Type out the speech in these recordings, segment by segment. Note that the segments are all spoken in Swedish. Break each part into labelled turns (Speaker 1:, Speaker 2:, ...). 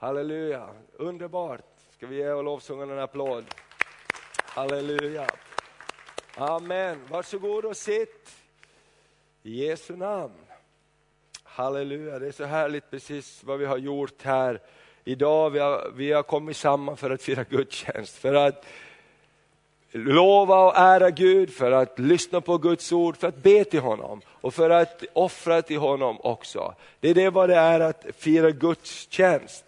Speaker 1: Halleluja, underbart. Ska vi ge lovsångarna en applåd? Halleluja. Amen. Varsågod och sitt. I Jesu namn. Halleluja, det är så härligt precis vad vi har gjort här idag. Vi har, vi har kommit samman för att fira gudstjänst, för att lova och ära Gud, för att lyssna på Guds ord, för att be till honom och för att offra till honom också. Det är det vad det är att fira gudstjänst.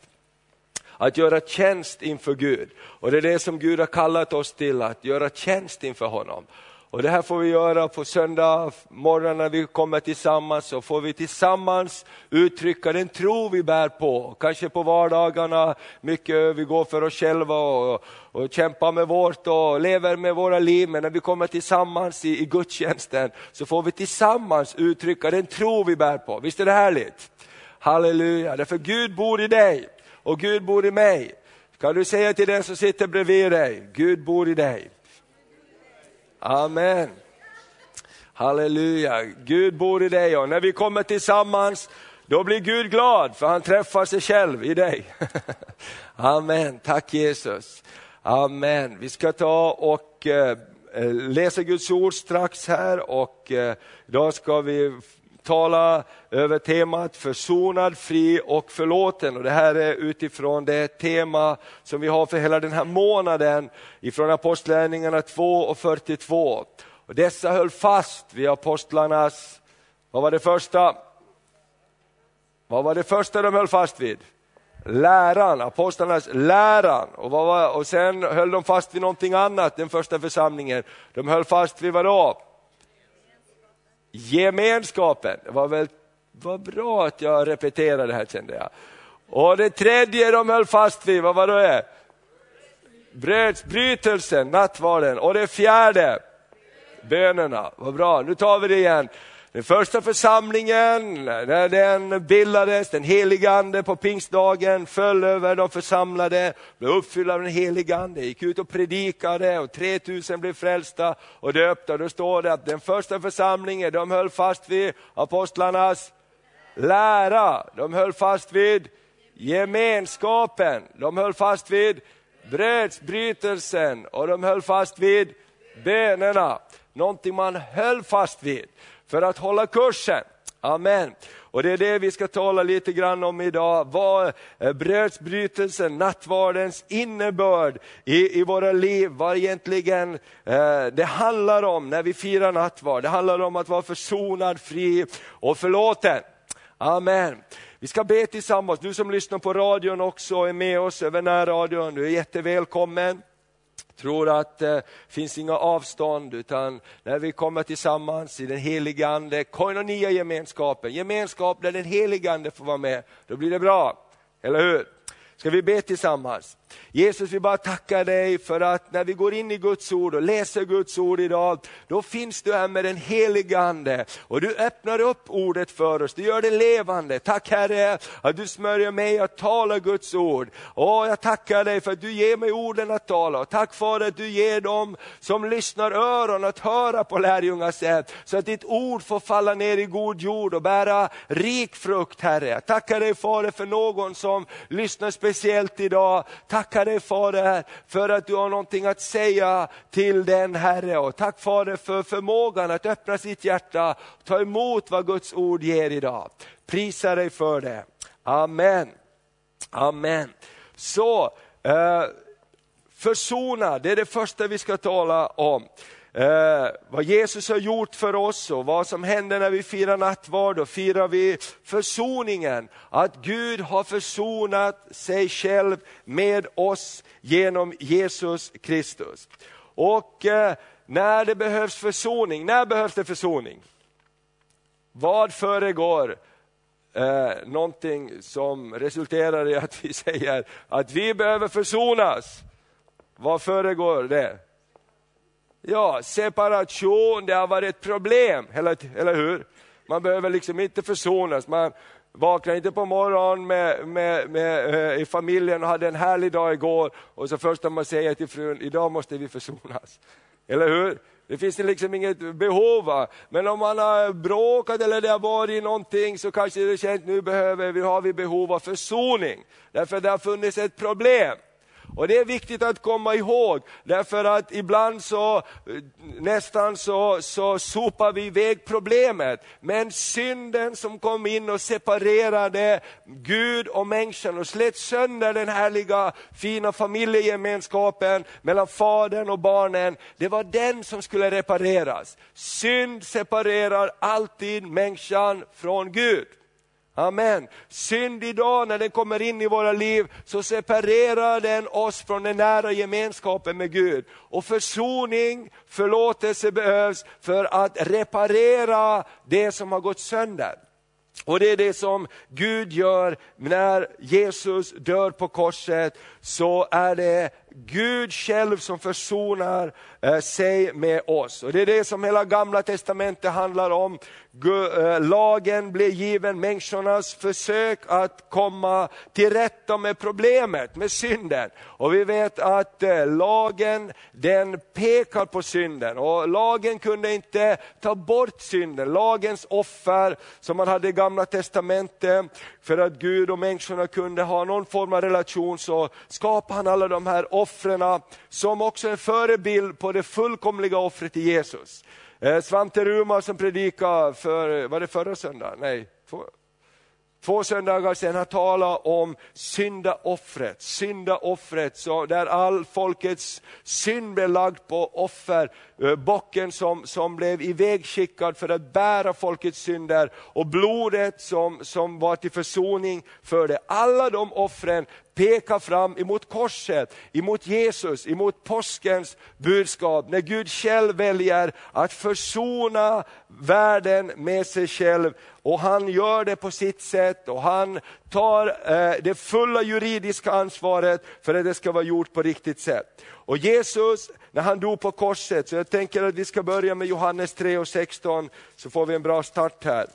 Speaker 1: Att göra tjänst inför Gud. Och det är det som Gud har kallat oss till, att göra tjänst inför honom. Och det här får vi göra på söndag morgon när vi kommer tillsammans, så får vi tillsammans uttrycka den tro vi bär på. Kanske på vardagarna, mycket vi går för oss själva och, och kämpar med vårt och lever med våra liv, men när vi kommer tillsammans i, i gudstjänsten så får vi tillsammans uttrycka den tro vi bär på. Visst är det härligt? Halleluja, därför Gud bor i dig och Gud bor i mig. Kan du säga till den som sitter bredvid dig, Gud bor i dig. Amen. Halleluja, Gud bor i dig och när vi kommer tillsammans då blir Gud glad för han träffar sig själv i dig. Amen, tack Jesus. Amen. Vi ska ta och eh, eh, läsa Guds ord strax här och eh, idag då ska vi tala över temat försonad, fri och förlåten. Och det här är utifrån det tema som vi har för hela den här månaden ifrån Apostlagärningarna 2 och 42. Och dessa höll fast vid apostlarnas, vad var det första? Vad var det första de höll fast vid? Läran, apostlarnas läran. Och, vad var, och sen höll de fast vid någonting annat, den första församlingen. De höll fast vid vadå? Gemenskapen. Det var väl vad bra att jag repeterade det här kände jag. Och det tredje de höll fast vid, vad var det? Brödsbrytelsen, nattvarden. Och det fjärde, bönerna. Vad bra, nu tar vi det igen. Den första församlingen, när den bildades, den helige ande på pingstdagen föll över de församlade, blev uppfyllda av den helige ande, gick ut och predikade och 3000 blev frälsta och döpta. Då står det att den första församlingen, de höll fast vid apostlarnas lära, de höll fast vid gemenskapen, de höll fast vid brödsbrytelsen och de höll fast vid bönerna. Någonting man höll fast vid för att hålla kursen. Amen. Och det är det vi ska tala lite grann om idag. Vad brödsbrytelsen, nattvardens innebörd i, i våra liv, vad egentligen eh, det handlar om när vi firar nattvard. Det handlar om att vara försonad, fri och förlåten. Amen. Vi ska be tillsammans, du som lyssnar på radion också är med oss över närradion, du är jättevälkommen tror att det eh, finns inga avstånd, utan när vi kommer tillsammans i den heliga Ande, koinonia gemenskapen, gemenskap där den heliga Ande får vara med, då blir det bra, eller hur? Ska vi be tillsammans? Jesus, vi bara tackar dig för att när vi går in i Guds ord och läser Guds ord idag, då finns du här med den heliga Ande och du öppnar upp ordet för oss, du gör det levande. Tack Herre att du smörjer mig att tala Guds ord. Och jag tackar dig för att du ger mig orden att tala. Och tack Fader att du ger dem som lyssnar öron att höra på lärjungas sätt, så att ditt ord får falla ner i god jord och bära rik frukt Herre. Jag tackar dig Fader för någon som lyssnar speciellt idag. Tack tackar dig Fader för att du har någonting att säga till den Herre. Och tack Fader för förmågan att öppna sitt hjärta och ta emot vad Guds ord ger idag. Prisa dig för det. Amen. Amen. Så, eh, försona, det är det första vi ska tala om eh, vad Jesus har gjort för oss och vad som händer när vi firar nattvard. Då firar vi försoningen, att Gud har försonat sig själv med oss genom Jesus Kristus. Och eh, när det behövs försoning, när behövs det försoning? Vad föregår eh, någonting som resulterar i att vi säger att vi behöver försonas? Vad föregår det? Ja, separation, det har varit ett problem, eller, eller hur? Man behöver liksom inte försonas, man vaknar inte på morgonen med, med, med, eh, i familjen och hade en härlig dag igår och så första man säger till frun, idag måste vi försonas. Eller hur? Det finns liksom inget behov Va? Men om man har bråkat eller det har varit någonting så kanske det känns nu behöver vi, har vi behov av försoning. Därför det har funnits ett problem. Och det är viktigt att komma ihåg, därför att ibland så nästan så, så sopar vi iväg problemet. Men synden som kom in och separerade Gud och människan och slet sönder den härliga fina familjegemenskapen mellan fadern och barnen, det var den som skulle repareras. Synd separerar alltid människan från Gud. Amen. Synd idag när den kommer in i våra liv så separerar den oss från den nära gemenskapen med Gud. Och försoning, förlåtelse behövs för att reparera det som har gått sönder. Och det är det som Gud gör när Jesus dör på korset, så är det Gud själv som försonar eh, sig med oss. Och Det är det som hela gamla testamentet handlar om. Eh, lagen blev given människornas försök att komma till rätta med problemet, med synden. Och vi vet att eh, lagen den pekar på synden och lagen kunde inte ta bort synden. Lagens offer som man hade i gamla testamentet, för att Gud och människorna kunde ha någon form av relation så skapade han alla de här offren som också är en förebild på det fullkomliga offret i Jesus. Eh, Svante Rumar som predikade för, var det förra söndagen? Nej, två söndagar sedan, han talade om syndaoffret, syndaoffret så där all folkets synd blev lagd på offer, eh, bocken som, som blev ivägskickad för att bära folkets synder och blodet som, som var till försoning för det. Alla de offren pekar fram emot korset, emot Jesus, emot påskens budskap. När Gud själv väljer att försona världen med sig själv och han gör det på sitt sätt och han tar eh, det fulla juridiska ansvaret för att det ska vara gjort på riktigt sätt. Och Jesus, när han dog på korset, så jag tänker att vi ska börja med Johannes 3 och 16, så får vi en bra start här.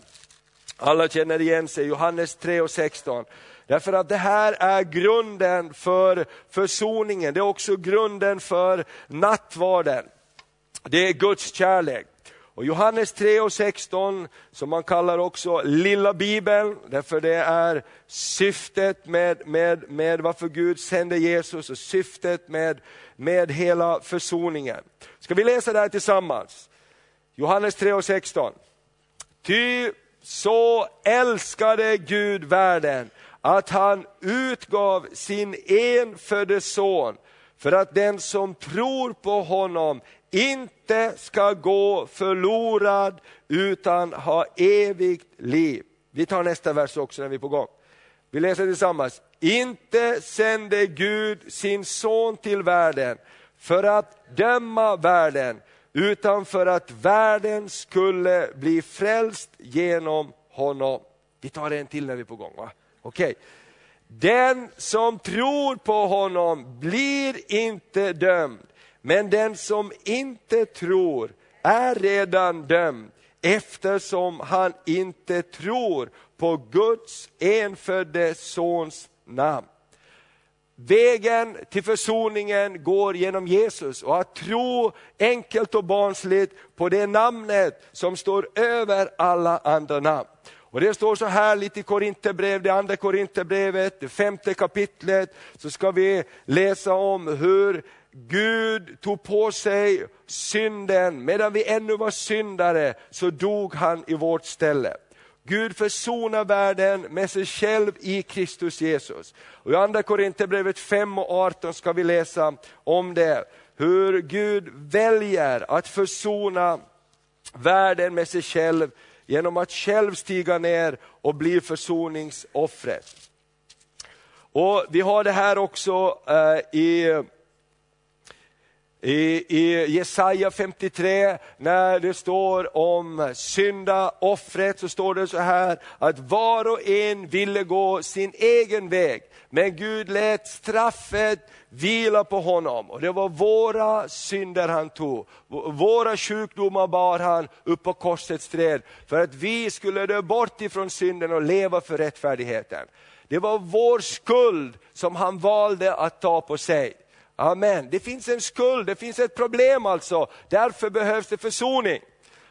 Speaker 1: Alla känner igen sig, Johannes 3 och 16. Därför att det här är grunden för försoningen, det är också grunden för nattvarden. Det är Guds kärlek. Och Johannes 3 och 16, som man kallar också lilla bibeln, därför det är syftet med, med, med varför Gud sände Jesus och syftet med, med hela försoningen. Ska vi läsa det här tillsammans? Johannes 3 och 16. Ty så älskade Gud världen att han utgav sin enfödde son för att den som tror på honom inte ska gå förlorad utan ha evigt liv. Vi tar nästa vers också när vi är på gång. Vi läser tillsammans. Inte sände Gud sin son till världen för att döma världen, utan för att världen skulle bli frälst genom honom. Vi tar en till när vi är på gång. Va? Okay. Den som tror på honom blir inte dömd, men den som inte tror är redan dömd eftersom han inte tror på Guds enfödde sons namn. Vägen till försoningen går genom Jesus och att tro enkelt och barnsligt på det namnet som står över alla andra namn. Och Det står så här lite i Korinthierbrevet, det andra Korinthierbrevet, det femte kapitlet, så ska vi läsa om hur Gud tog på sig synden, medan vi ännu var syndare så dog han i vårt ställe. Gud försonar världen med sig själv i Kristus Jesus. Och I andra Korinthierbrevet 5 och 18 ska vi läsa om det, hur Gud väljer att försona världen med sig själv genom att själv stiga ner och bli försoningsoffret. Och Vi har det här också eh, i i, I Jesaja 53, när det står om syndaoffret, så står det så här att var och en ville gå sin egen väg, men Gud lät straffet vila på honom. Och det var våra synder han tog, våra sjukdomar bar han upp på korsets träd, för att vi skulle dö bort ifrån synden och leva för rättfärdigheten. Det var vår skuld som han valde att ta på sig. Amen. Det finns en skuld, det finns ett problem alltså. Därför behövs det försoning.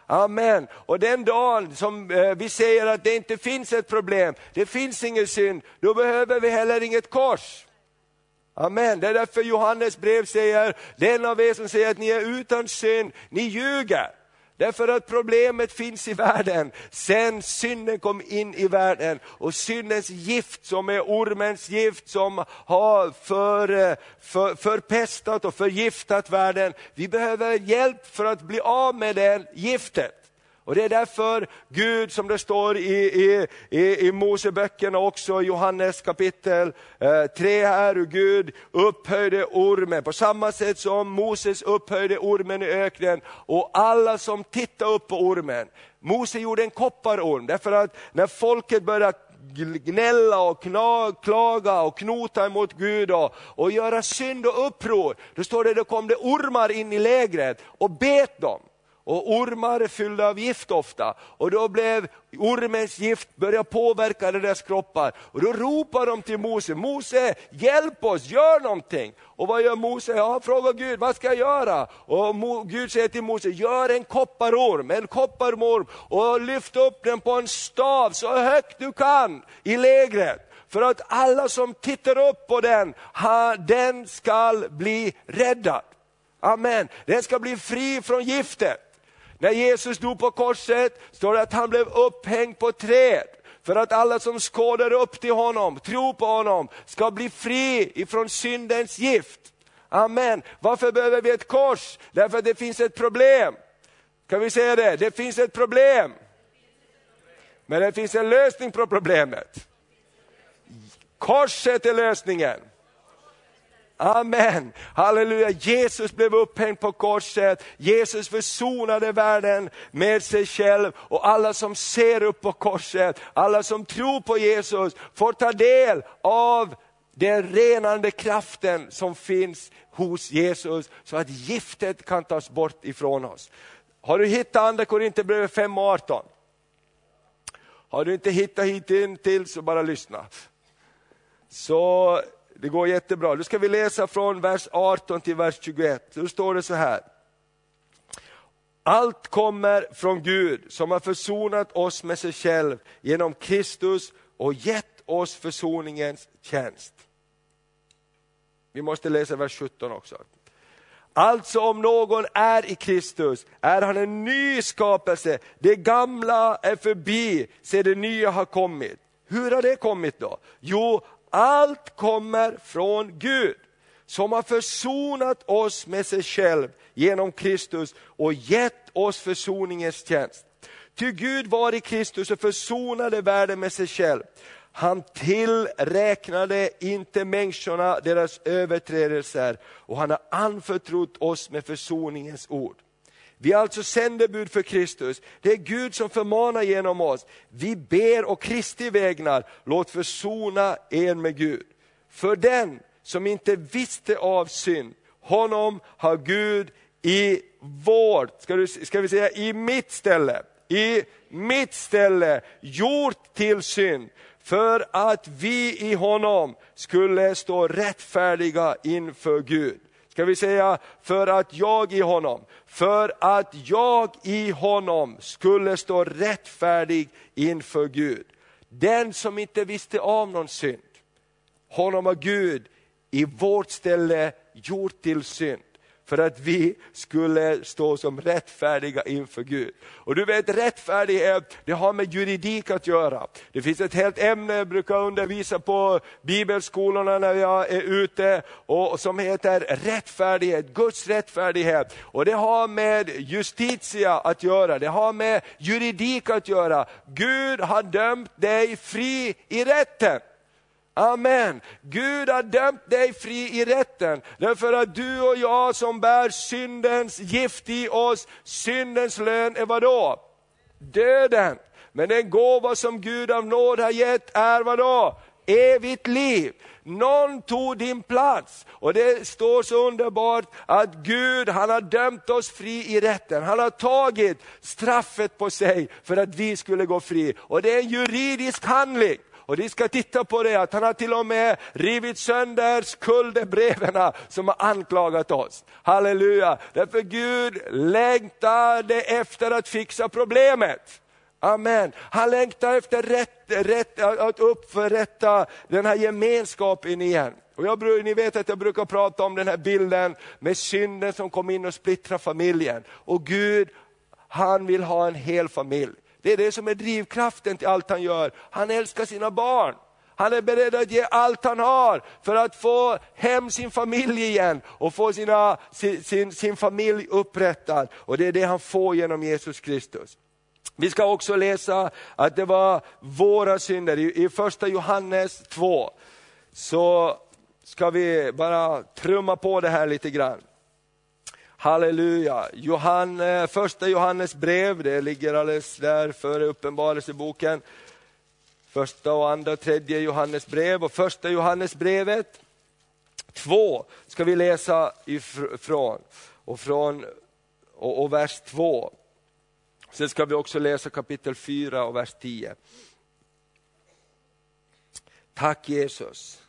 Speaker 1: Amen. Och den dagen som eh, vi säger att det inte finns ett problem, det finns ingen synd, då behöver vi heller inget kors. Amen. Det är därför Johannes brev säger, den av er som säger att ni är utan synd, ni ljuger. Därför att problemet finns i världen sen synden kom in i världen och syndens gift som är ormens gift som har för, eh, för, förpestat och förgiftat världen. Vi behöver hjälp för att bli av med det giftet. Och det är därför Gud, som det står i, i, i, i Moseböckerna också, Johannes kapitel eh, 3 här, hur Gud upphöjde ormen, på samma sätt som Moses upphöjde ormen i öknen, och alla som tittade upp på ormen. Mose gjorde en kopparorm, därför att när folket började gnälla och klaga och knota emot Gud och, och göra synd och uppror, då står det, då kom det ormar in i lägret och bet dem. Och ormar är fyllda av gift ofta. Och då blev ormens gift börja påverka deras kroppar. Och då ropar de till Mose, Mose hjälp oss, gör någonting. Och vad gör Mose? Ja, frågar Gud, vad ska jag göra? Och Gud säger till Mose, gör en kopparorm, en kopparorm och lyft upp den på en stav så högt du kan i lägret. För att alla som tittar upp på den, den ska bli räddad. Amen. Den ska bli fri från giftet. När Jesus dog på korset står det att han blev upphängd på träd för att alla som skådar upp till honom, tror på honom, ska bli fri ifrån syndens gift. Amen. Varför behöver vi ett kors? Därför att det finns ett problem. Kan vi säga det? Det finns ett problem. Men det finns en lösning på problemet. Korset är lösningen. Amen, halleluja. Jesus blev upphängd på korset, Jesus försonade världen med sig själv och alla som ser upp på korset, alla som tror på Jesus får ta del av den renande kraften som finns hos Jesus så att giftet kan tas bort ifrån oss. Har du hittat andra Korinthierbrevet 5 och 18? Har du inte hittat hit in till så bara lyssna. Så det går jättebra. Nu ska vi läsa från vers 18 till vers 21. Då står det så här. Allt kommer från Gud som har försonat oss med sig själv genom Kristus och gett oss försoningens tjänst. Vi måste läsa vers 17 också. Alltså om någon är i Kristus är han en ny skapelse. Det gamla är förbi, se det nya har kommit. Hur har det kommit då? Jo, allt kommer från Gud som har försonat oss med sig själv genom Kristus och gett oss försoningens tjänst. Ty Gud var i Kristus och försonade världen med sig själv. Han tillräknade inte människorna deras överträdelser och han har anförtrott oss med försoningens ord. Vi är alltså sändebud för Kristus. Det är Gud som förmanar genom oss. Vi ber och Kristi vägnar, låt försona er med Gud. För den som inte visste av synd, honom har Gud i vårt, ska, du, ska vi säga i mitt ställe, i mitt ställe gjort till synd för att vi i honom skulle stå rättfärdiga inför Gud. Ska vi säga, för att jag i honom, för att jag i honom skulle stå rättfärdig inför Gud. Den som inte visste av någon synd, honom har Gud i vårt ställe gjort till synd för att vi skulle stå som rättfärdiga inför Gud. Och du vet rättfärdighet, det har med juridik att göra. Det finns ett helt ämne jag brukar undervisa på bibelskolorna när jag är ute, och, som heter rättfärdighet, Guds rättfärdighet. Och det har med justitia att göra, det har med juridik att göra. Gud har dömt dig fri i rätten. Amen. Gud har dömt dig fri i rätten, därför att du och jag som bär syndens gift i oss, syndens lön är vadå? Döden. Men den gåva som Gud av nåd har gett är vadå? Evigt liv. Någon tog din plats. Och det står så underbart att Gud han har dömt oss fri i rätten. Han har tagit straffet på sig för att vi skulle gå fri. Och det är en juridisk handling. Och ni ska titta på det, att han har till och med rivit sönder skuldebreven som har anklagat oss. Halleluja! Därför Gud längtade efter att fixa problemet. Amen. Han längtar efter rätt, rätt, att upprätta den här gemenskapen igen. Och jag, ni vet att jag brukar prata om den här bilden med synden som kom in och splittrade familjen. Och Gud, han vill ha en hel familj. Det är det som är drivkraften till allt han gör. Han älskar sina barn. Han är beredd att ge allt han har för att få hem sin familj igen och få sina, sin, sin, sin familj upprättad. Och det är det han får genom Jesus Kristus. Vi ska också läsa att det var våra synder. I första Johannes 2 så ska vi bara trumma på det här lite grann. Halleluja. Johanne, eh, första Johannes brev, det ligger alldeles där före uppenbarelseboken. Första och andra och tredje Johannes brev och första Johannes brevet. Två ska vi läsa ifrån och, från, och, och vers två. Sen ska vi också läsa kapitel 4 och vers 10. Tack Jesus.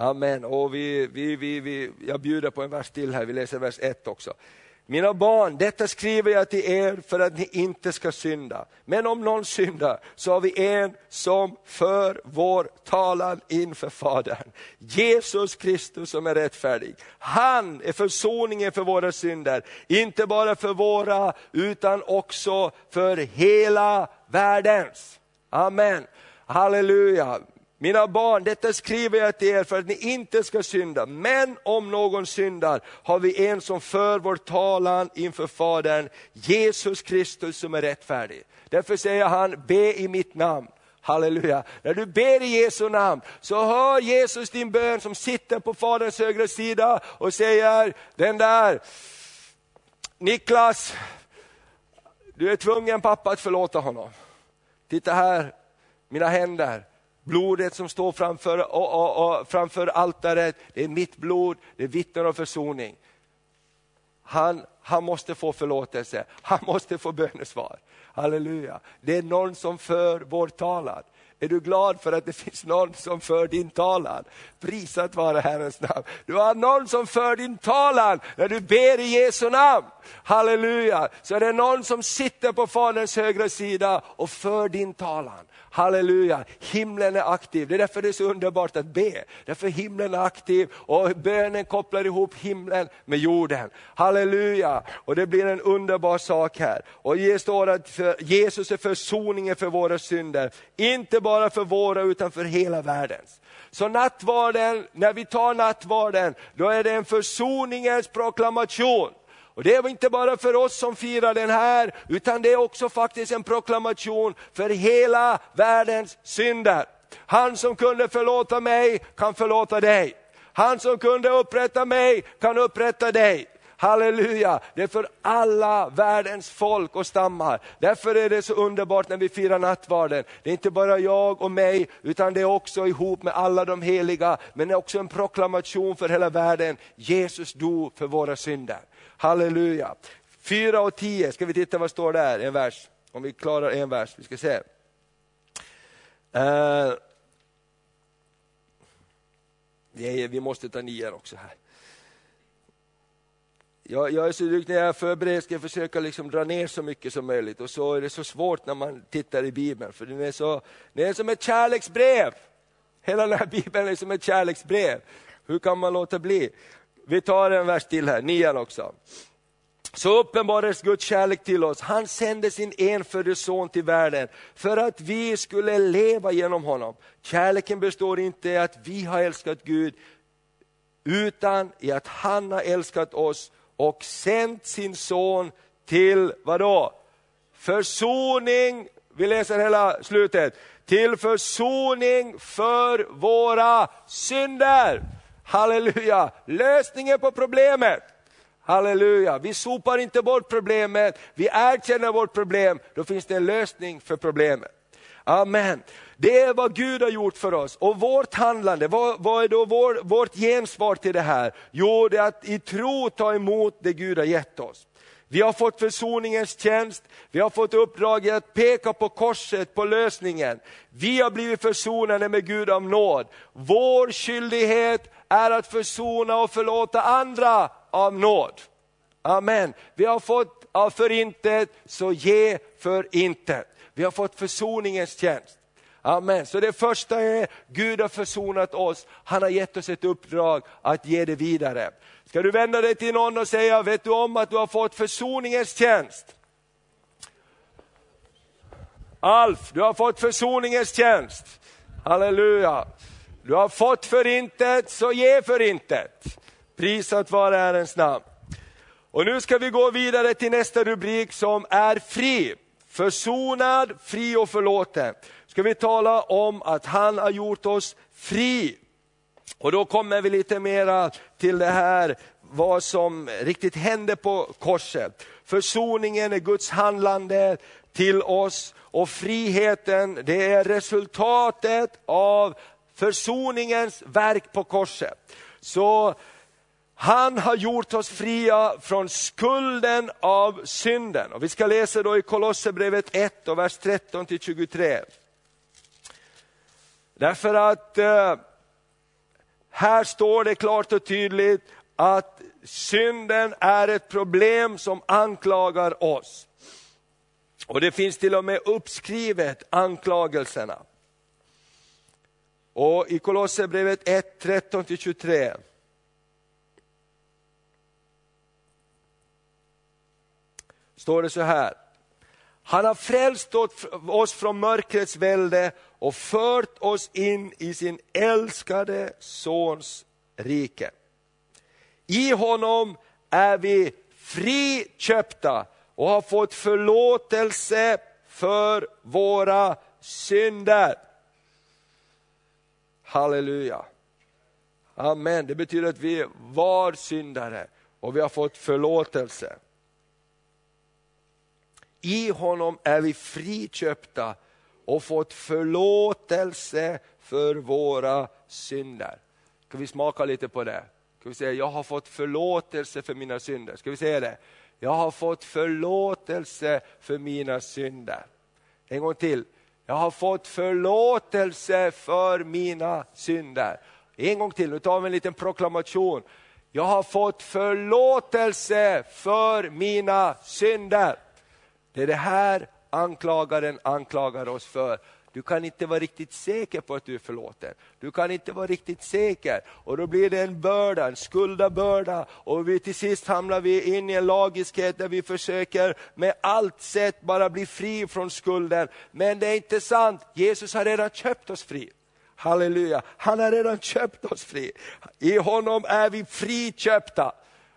Speaker 1: Amen. Och vi, vi, vi, vi, jag bjuder på en vers till här, vi läser vers 1 också. Mina barn, detta skriver jag till er för att ni inte ska synda. Men om någon syndar så har vi en som för vår talan inför Fadern. Jesus Kristus som är rättfärdig. Han är försoningen för våra synder. Inte bara för våra utan också för hela världens. Amen. Halleluja. Mina barn, detta skriver jag till er för att ni inte ska synda. Men om någon syndar har vi en som för vår talan inför Fadern, Jesus Kristus som är rättfärdig. Därför säger han, be i mitt namn. Halleluja. När du ber i Jesu namn så hör Jesus din bön som sitter på Faderns högra sida och säger, den där Niklas, du är tvungen pappa att förlåta honom. Titta här, mina händer blodet som står framför, oh, oh, oh, framför altaret, det är mitt blod, det är vittnen om försoning. Han, han måste få förlåtelse, han måste få bönesvar. Halleluja. Det är någon som för vår talan. Är du glad för att det finns någon som för din talan? Prisat vare Herrens namn. Du har någon som för din talan när du ber i Jesu namn. Halleluja! Så är det någon som sitter på Faderns högra sida och för din talan. Halleluja, himlen är aktiv. Det är därför det är så underbart att be. Därför himlen är aktiv och bönen kopplar ihop himlen med jorden. Halleluja, och det blir en underbar sak här. Och det står att Jesus är försoningen för våra synder. Inte bara för våra utan för hela världens. Så nattvarden, när vi tar nattvarden, då är det en försoningens proklamation. Och det är inte bara för oss som firar den här, utan det är också faktiskt en proklamation för hela världens synder. Han som kunde förlåta mig kan förlåta dig. Han som kunde upprätta mig kan upprätta dig. Halleluja, det är för alla världens folk och stammar. Därför är det så underbart när vi firar nattvarden. Det är inte bara jag och mig, utan det är också ihop med alla de heliga, men det är också en proklamation för hela världen. Jesus dog för våra synder. Halleluja. 4 och 10, ska vi titta vad står där, en vers. Om vi klarar en vers, vi ska se. Uh, vi måste ta nian också här. Jag, jag är så duktig när jag förbereder ska jag försöka liksom dra ner så mycket som möjligt och så är det så svårt när man tittar i Bibeln för den är, så, den är som ett kärleksbrev. Hela den här Bibeln är som ett kärleksbrev. Hur kan man låta bli? Vi tar en vers till här, nian också. Så uppenbarades Guds kärlek till oss. Han sände sin enfödde son till världen för att vi skulle leva genom honom. Kärleken består inte i att vi har älskat Gud, utan i att han har älskat oss och sänt sin son till, vadå? Försoning, vi läser hela slutet, till försoning för våra synder. Halleluja, lösningen på problemet. Halleluja, vi sopar inte bort problemet, vi erkänner vårt problem, då finns det en lösning för problemet. Amen. Det är vad Gud har gjort för oss. Och vårt handlande, vad, vad är då vår, vårt gensvar till det här? Jo, det är att i tro ta emot det Gud har gett oss. Vi har fått försoningens tjänst, vi har fått uppdraget att peka på korset, på lösningen. Vi har blivit försonade med Gud av nåd. Vår skyldighet är att försona och förlåta andra av nåd. Amen. Vi har fått av förintet, så ge för. Vi har fått försoningens tjänst. Amen. Så det första är, Gud har försonat oss, han har gett oss ett uppdrag att ge det vidare. Ska du vända dig till någon och säga, vet du om att du har fått försoningens tjänst? Alf, du har fått försoningens tjänst. Halleluja. Du har fått förintet, så ge förintet. Prisat vare Herrens namn. Och nu ska vi gå vidare till nästa rubrik som är fri. Försonad, fri och förlåten. Ska vi tala om att han har gjort oss fri. Och då kommer vi lite mera till det här, vad som riktigt hände på korset. Försoningen är Guds handlande till oss och friheten det är resultatet av försoningens verk på korset. Så han har gjort oss fria från skulden av synden. Och vi ska läsa då i Kolosserbrevet 1 och vers 13 till 23. Därför att eh, här står det klart och tydligt att synden är ett problem som anklagar oss. Och det finns till och med uppskrivet anklagelserna. Och i Kolosserbrevet 1, 13-23 står det så här. Han har frälst oss från mörkrets välde och fört oss in i sin älskade Sons rike. I honom är vi friköpta och har fått förlåtelse för våra synder. Halleluja. Amen, det betyder att vi var syndare och vi har fått förlåtelse. I honom är vi friköpta och fått förlåtelse för våra synder. Ska vi smaka lite på det? Ska vi säga, jag har fått förlåtelse för mina synder. Ska vi säga det? Jag har fått förlåtelse för mina synder. En gång till. Jag har fått förlåtelse för mina synder. En gång till, nu tar vi en liten proklamation. Jag har fått förlåtelse för mina synder. Det är det här anklagaren anklagar oss för. Du kan inte vara riktigt säker på att du är förlåten. Du kan inte vara riktigt säker. Och då blir det en börda, en skuldabörda. Och vi, till sist hamnar vi in i en lagiskhet där vi försöker med allt sätt bara bli fri från skulden. Men det är inte sant, Jesus har redan köpt oss fri. Halleluja, han har redan köpt oss fri. I honom är vi friköpta.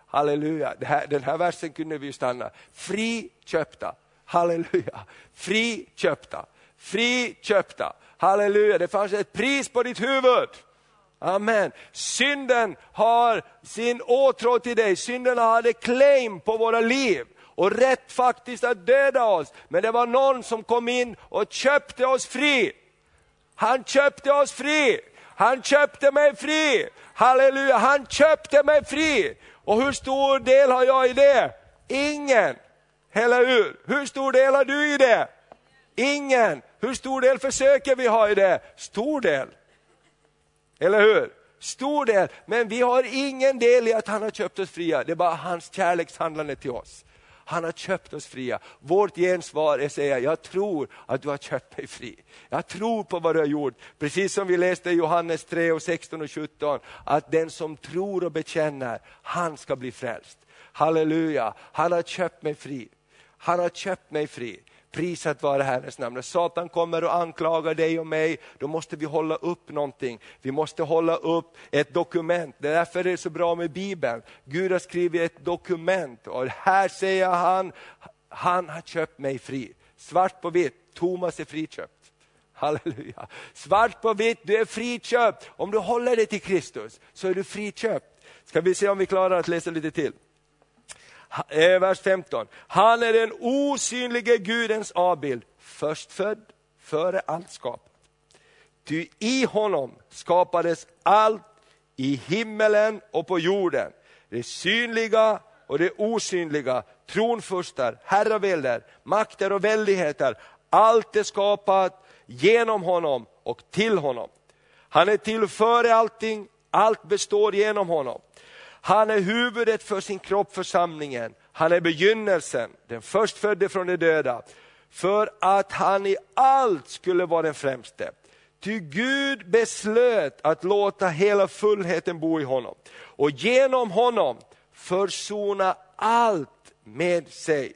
Speaker 1: Halleluja, här, den här versen kunde vi stanna. Friköpta. Halleluja. Friköpta. Friköpta. Halleluja, det fanns ett pris på ditt huvud. Amen. Synden har sin åtrå till dig, synden hade claim på våra liv och rätt faktiskt att döda oss. Men det var någon som kom in och köpte oss fri. Han köpte oss fri. Han köpte mig fri. Halleluja, han köpte mig fri. Och hur stor del har jag i det? Ingen. Eller hur? Hur stor del har du i det? Ingen. Hur stor del försöker vi ha i det? Stor del. Eller hur? Stor del. Men vi har ingen del i att han har köpt oss fria. Det är bara hans kärlekshandlande till oss. Han har köpt oss fria. Vårt gensvar är att säga, jag tror att du har köpt mig fri. Jag tror på vad du har gjort. Precis som vi läste i Johannes 3, och 16 och 17, att den som tror och bekänner, han ska bli frälst. Halleluja, han har köpt mig fri. Han har köpt mig fri. Prisat vare Herrens namn. När Satan kommer och anklagar dig och mig, då måste vi hålla upp någonting. Vi måste hålla upp ett dokument. Det är därför det är så bra med Bibeln. Gud har skrivit ett dokument och här säger han, han har köpt mig fri. Svart på vitt, Thomas är friköpt. Halleluja. Svart på vitt, du är friköpt. Om du håller dig till Kristus så är du friköpt. Ska vi se om vi klarar att läsa lite till. Eh, vers 15. Han är den osynlige Gudens avbild, förstfödd före allt skapat. Ty i honom skapades allt i himmelen och på jorden, det synliga och det osynliga, tronfurstar, herravälder, makter och väldigheter. Allt är skapat genom honom och till honom. Han är till före allting, allt består genom honom. Han är huvudet för sin kropp, församlingen. Han är begynnelsen, den förstfödde från de döda. För att han i allt skulle vara den främste. Ty Gud beslöt att låta hela fullheten bo i honom och genom honom försona allt med sig.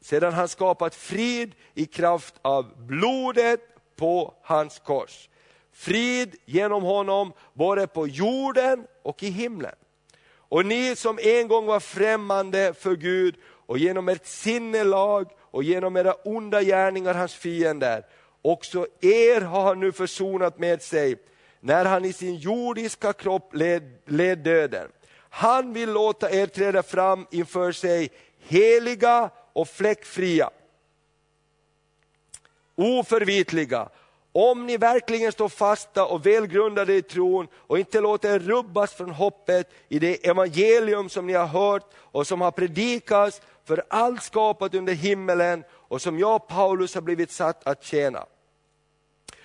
Speaker 1: Sedan han skapat frid i kraft av blodet på hans kors. Frid genom honom både på jorden och i himlen. Och ni som en gång var främmande för Gud och genom ert sinnelag och genom era onda gärningar hans fiender, också er har han nu försonat med sig när han i sin jordiska kropp led, led döden. Han vill låta er träda fram inför sig heliga och fläckfria, oförvitliga om ni verkligen står fasta och välgrundade i tron och inte låter er rubbas från hoppet i det evangelium som ni har hört och som har predikats för allt skapat under himmelen och som jag Paulus har blivit satt att tjäna.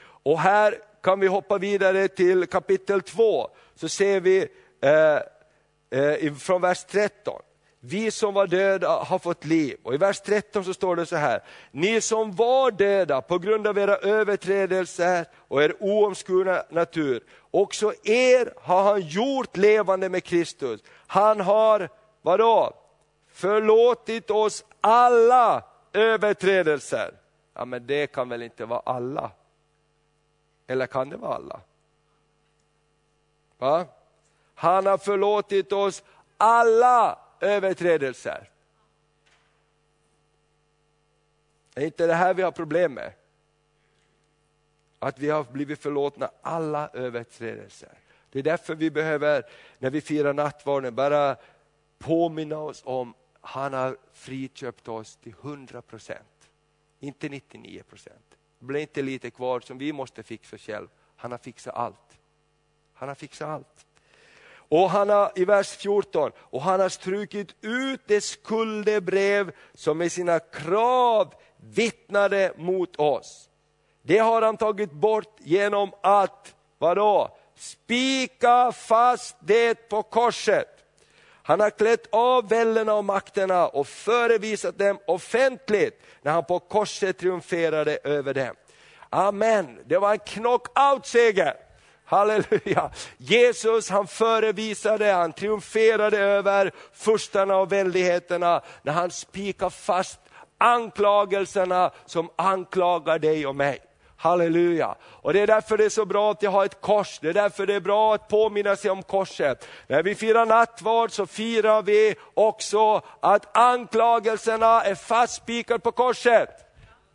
Speaker 1: Och här kan vi hoppa vidare till kapitel 2, så ser vi eh, eh, från vers 13 vi som var döda har fått liv. Och i vers 13 så står det så här, ni som var döda på grund av era överträdelser och er oomskurna natur, också er har han gjort levande med Kristus. Han har, vadå? Förlåtit oss alla överträdelser. Ja men det kan väl inte vara alla? Eller kan det vara alla? Va? Han har förlåtit oss alla överträdelser. Är inte det här vi har problem med? Att vi har blivit förlåtna alla överträdelser. Det är därför vi behöver, när vi firar nattvarden, bara påminna oss om han har friköpt oss till 100 procent, inte 99 procent. Det blir inte lite kvar som vi måste fixa själv. Han har fixat allt. Han har fixat allt. Och han har, i vers 14, och han har strukit ut det skuldebrev som med sina krav vittnade mot oss. Det har han tagit bort genom att, vadå? Spika fast det på korset. Han har klätt av vällena och makterna och förevisat dem offentligt när han på korset triumferade över dem. Amen, det var en knockout-seger. Halleluja! Jesus han förevisade, han triumferade över furstarna och väldigheterna när han spikar fast anklagelserna som anklagar dig och mig. Halleluja! Och det är därför det är så bra att jag har ett kors, det är därför det är bra att påminna sig om korset. När vi firar nattvard så firar vi också att anklagelserna är fastspikade på korset.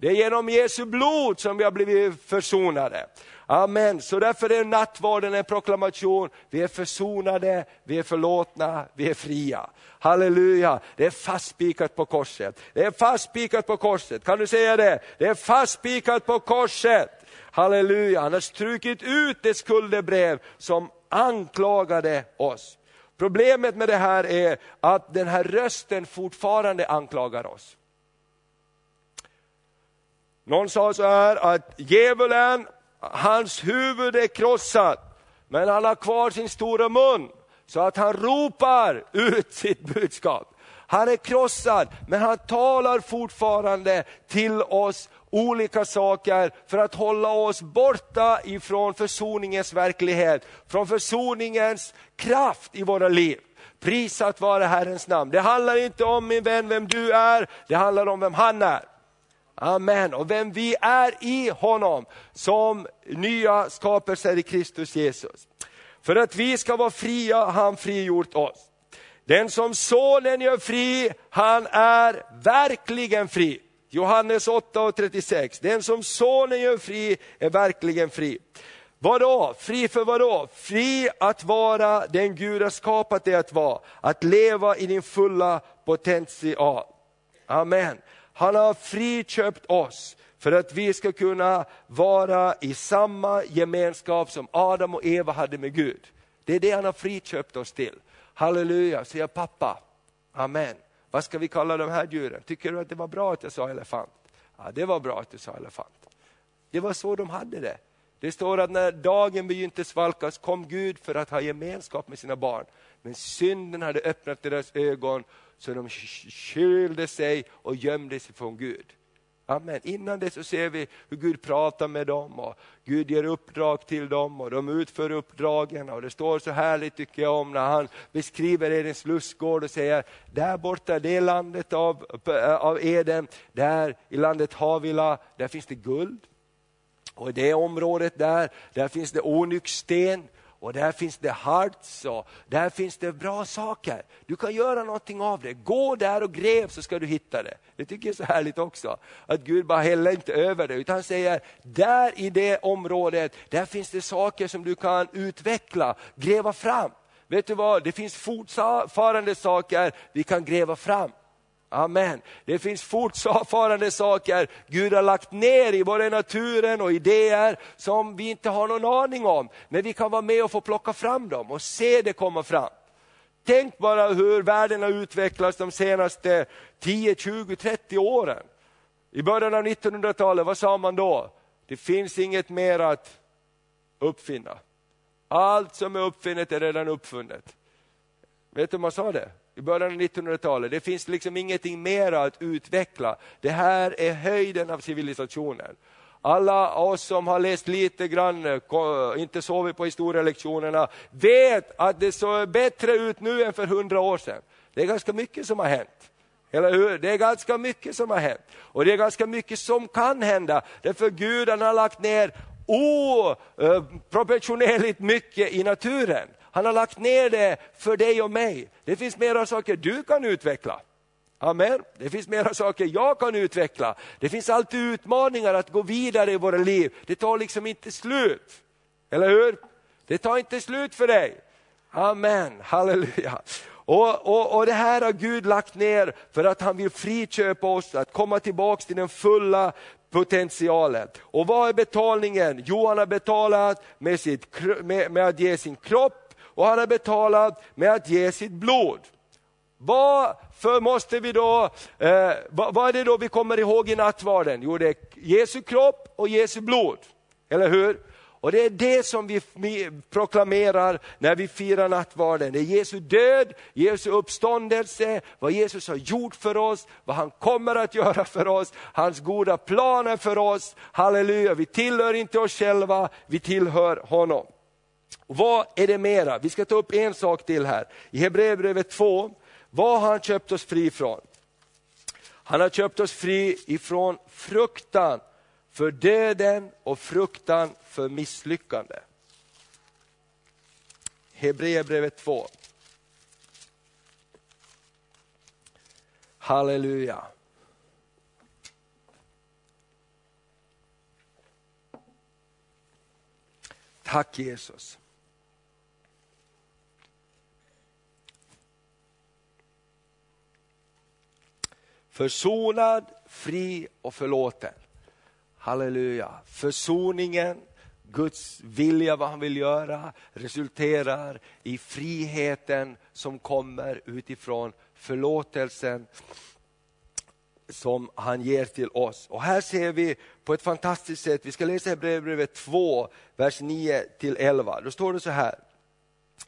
Speaker 1: Det är genom Jesu blod som vi har blivit försonade. Amen, så därför är nattvarden en proklamation, vi är försonade, vi är förlåtna, vi är fria. Halleluja, det är fastspikat på korset. Det är fastspikat på korset, kan du säga det? Det är fastspikat på korset. Halleluja, han har strukit ut det skuldebrev som anklagade oss. Problemet med det här är att den här rösten fortfarande anklagar oss. Någon sa så här att djävulen hans huvud är krossat, men han har kvar sin stora mun, så att han ropar ut sitt budskap. Han är krossad, men han talar fortfarande till oss olika saker för att hålla oss borta ifrån försoningens verklighet, från försoningens kraft i våra liv. Prisat vare Herrens namn. Det handlar inte om min vän vem du är, det handlar om vem han är. Amen. Och vem vi är i honom som nya skapelser i Kristus Jesus. För att vi ska vara fria han frigjort oss. Den som sonen gör fri, han är verkligen fri. Johannes 8 och 36. Den som sonen gör fri är verkligen fri. Vadå? Fri för vadå? Fri att vara den Gud har skapat dig att vara. Att leva i din fulla potential. Amen. Han har friköpt oss för att vi ska kunna vara i samma gemenskap som Adam och Eva hade med Gud. Det är det han har friköpt oss till. Halleluja, säger pappa. Amen. Vad ska vi kalla de här djuren? Tycker du att det var bra att jag sa elefant? Ja, det var bra att du sa elefant. Det var så de hade det. Det står att när dagen begynte svalkas kom Gud för att ha gemenskap med sina barn. Men synden hade öppnat deras ögon så de kylde sig och gömde sig från Gud. Amen. Innan det så ser vi hur Gud pratar med dem och Gud ger uppdrag till dem och de utför uppdragen. Och det står så härligt tycker jag om när han beskriver Edens lustgård och säger, där borta det landet av, eh, av Eden, där i landet Havila, där finns det guld. Och i det området där, där finns det onyxsten och där finns det hearts och där finns det bra saker. Du kan göra någonting av det. Gå där och gräv så ska du hitta det. Det tycker jag är så härligt också. Att Gud bara häller inte över det utan han säger, där i det området, där finns det saker som du kan utveckla, gräva fram. Vet du vad, det finns fortfarande saker vi kan gräva fram. Amen. Det finns fortfarande saker Gud har lagt ner i både naturen och idéer som vi inte har någon aning om. Men vi kan vara med och få plocka fram dem och se det komma fram. Tänk bara hur världen har utvecklats de senaste 10, 20, 30 åren. I början av 1900-talet, vad sa man då? Det finns inget mer att uppfinna. Allt som är uppfinnet är redan uppfunnet. Vet du hur man sa det? I början av 1900-talet. Det finns liksom ingenting mer att utveckla. Det här är höjden av civilisationen. Alla oss som har läst lite grann, inte sovit på historielektionerna, vet att det såg bättre ut nu än för hundra år sedan. Det är ganska mycket som har hänt. Eller hur? Det är ganska mycket som har hänt. Och det är ganska mycket som kan hända. Därför Gud har lagt ner oproportionerligt eh, mycket i naturen. Han har lagt ner det för dig och mig. Det finns mera saker du kan utveckla. Amen. Det finns mera saker jag kan utveckla. Det finns alltid utmaningar att gå vidare i våra liv. Det tar liksom inte slut. Eller hur? Det tar inte slut för dig. Amen, halleluja. Och, och, och det här har Gud lagt ner för att han vill friköpa oss, att komma tillbaks till den fulla potentialen. Och vad är betalningen? Jo, han har betalat med, sitt, med, med att ge sin kropp och han har betalat med att ge sitt blod. Varför måste vi då, eh, vad, vad är det då vi kommer ihåg i nattvarden? Jo, det är Jesu kropp och Jesu blod. Eller hur? Och det är det som vi proklamerar när vi firar nattvarden. Det är Jesu död, Jesu uppståndelse, vad Jesus har gjort för oss, vad han kommer att göra för oss, hans goda planer för oss. Halleluja, vi tillhör inte oss själva, vi tillhör honom. Och vad är det mera? Vi ska ta upp en sak till här. I Hebreerbrevet 2, vad har han köpt oss fri ifrån? Han har köpt oss fri ifrån fruktan för döden och fruktan för misslyckande. Hebreerbrevet 2. Halleluja. Tack Jesus. Försonad, fri och förlåten. Halleluja. Försoningen, Guds vilja, vad han vill göra, resulterar i friheten som kommer utifrån förlåtelsen som han ger till oss. Och här ser vi på ett fantastiskt sätt, vi ska läsa Hebreerbrevet 2, vers 9 till 11. Då står det så här.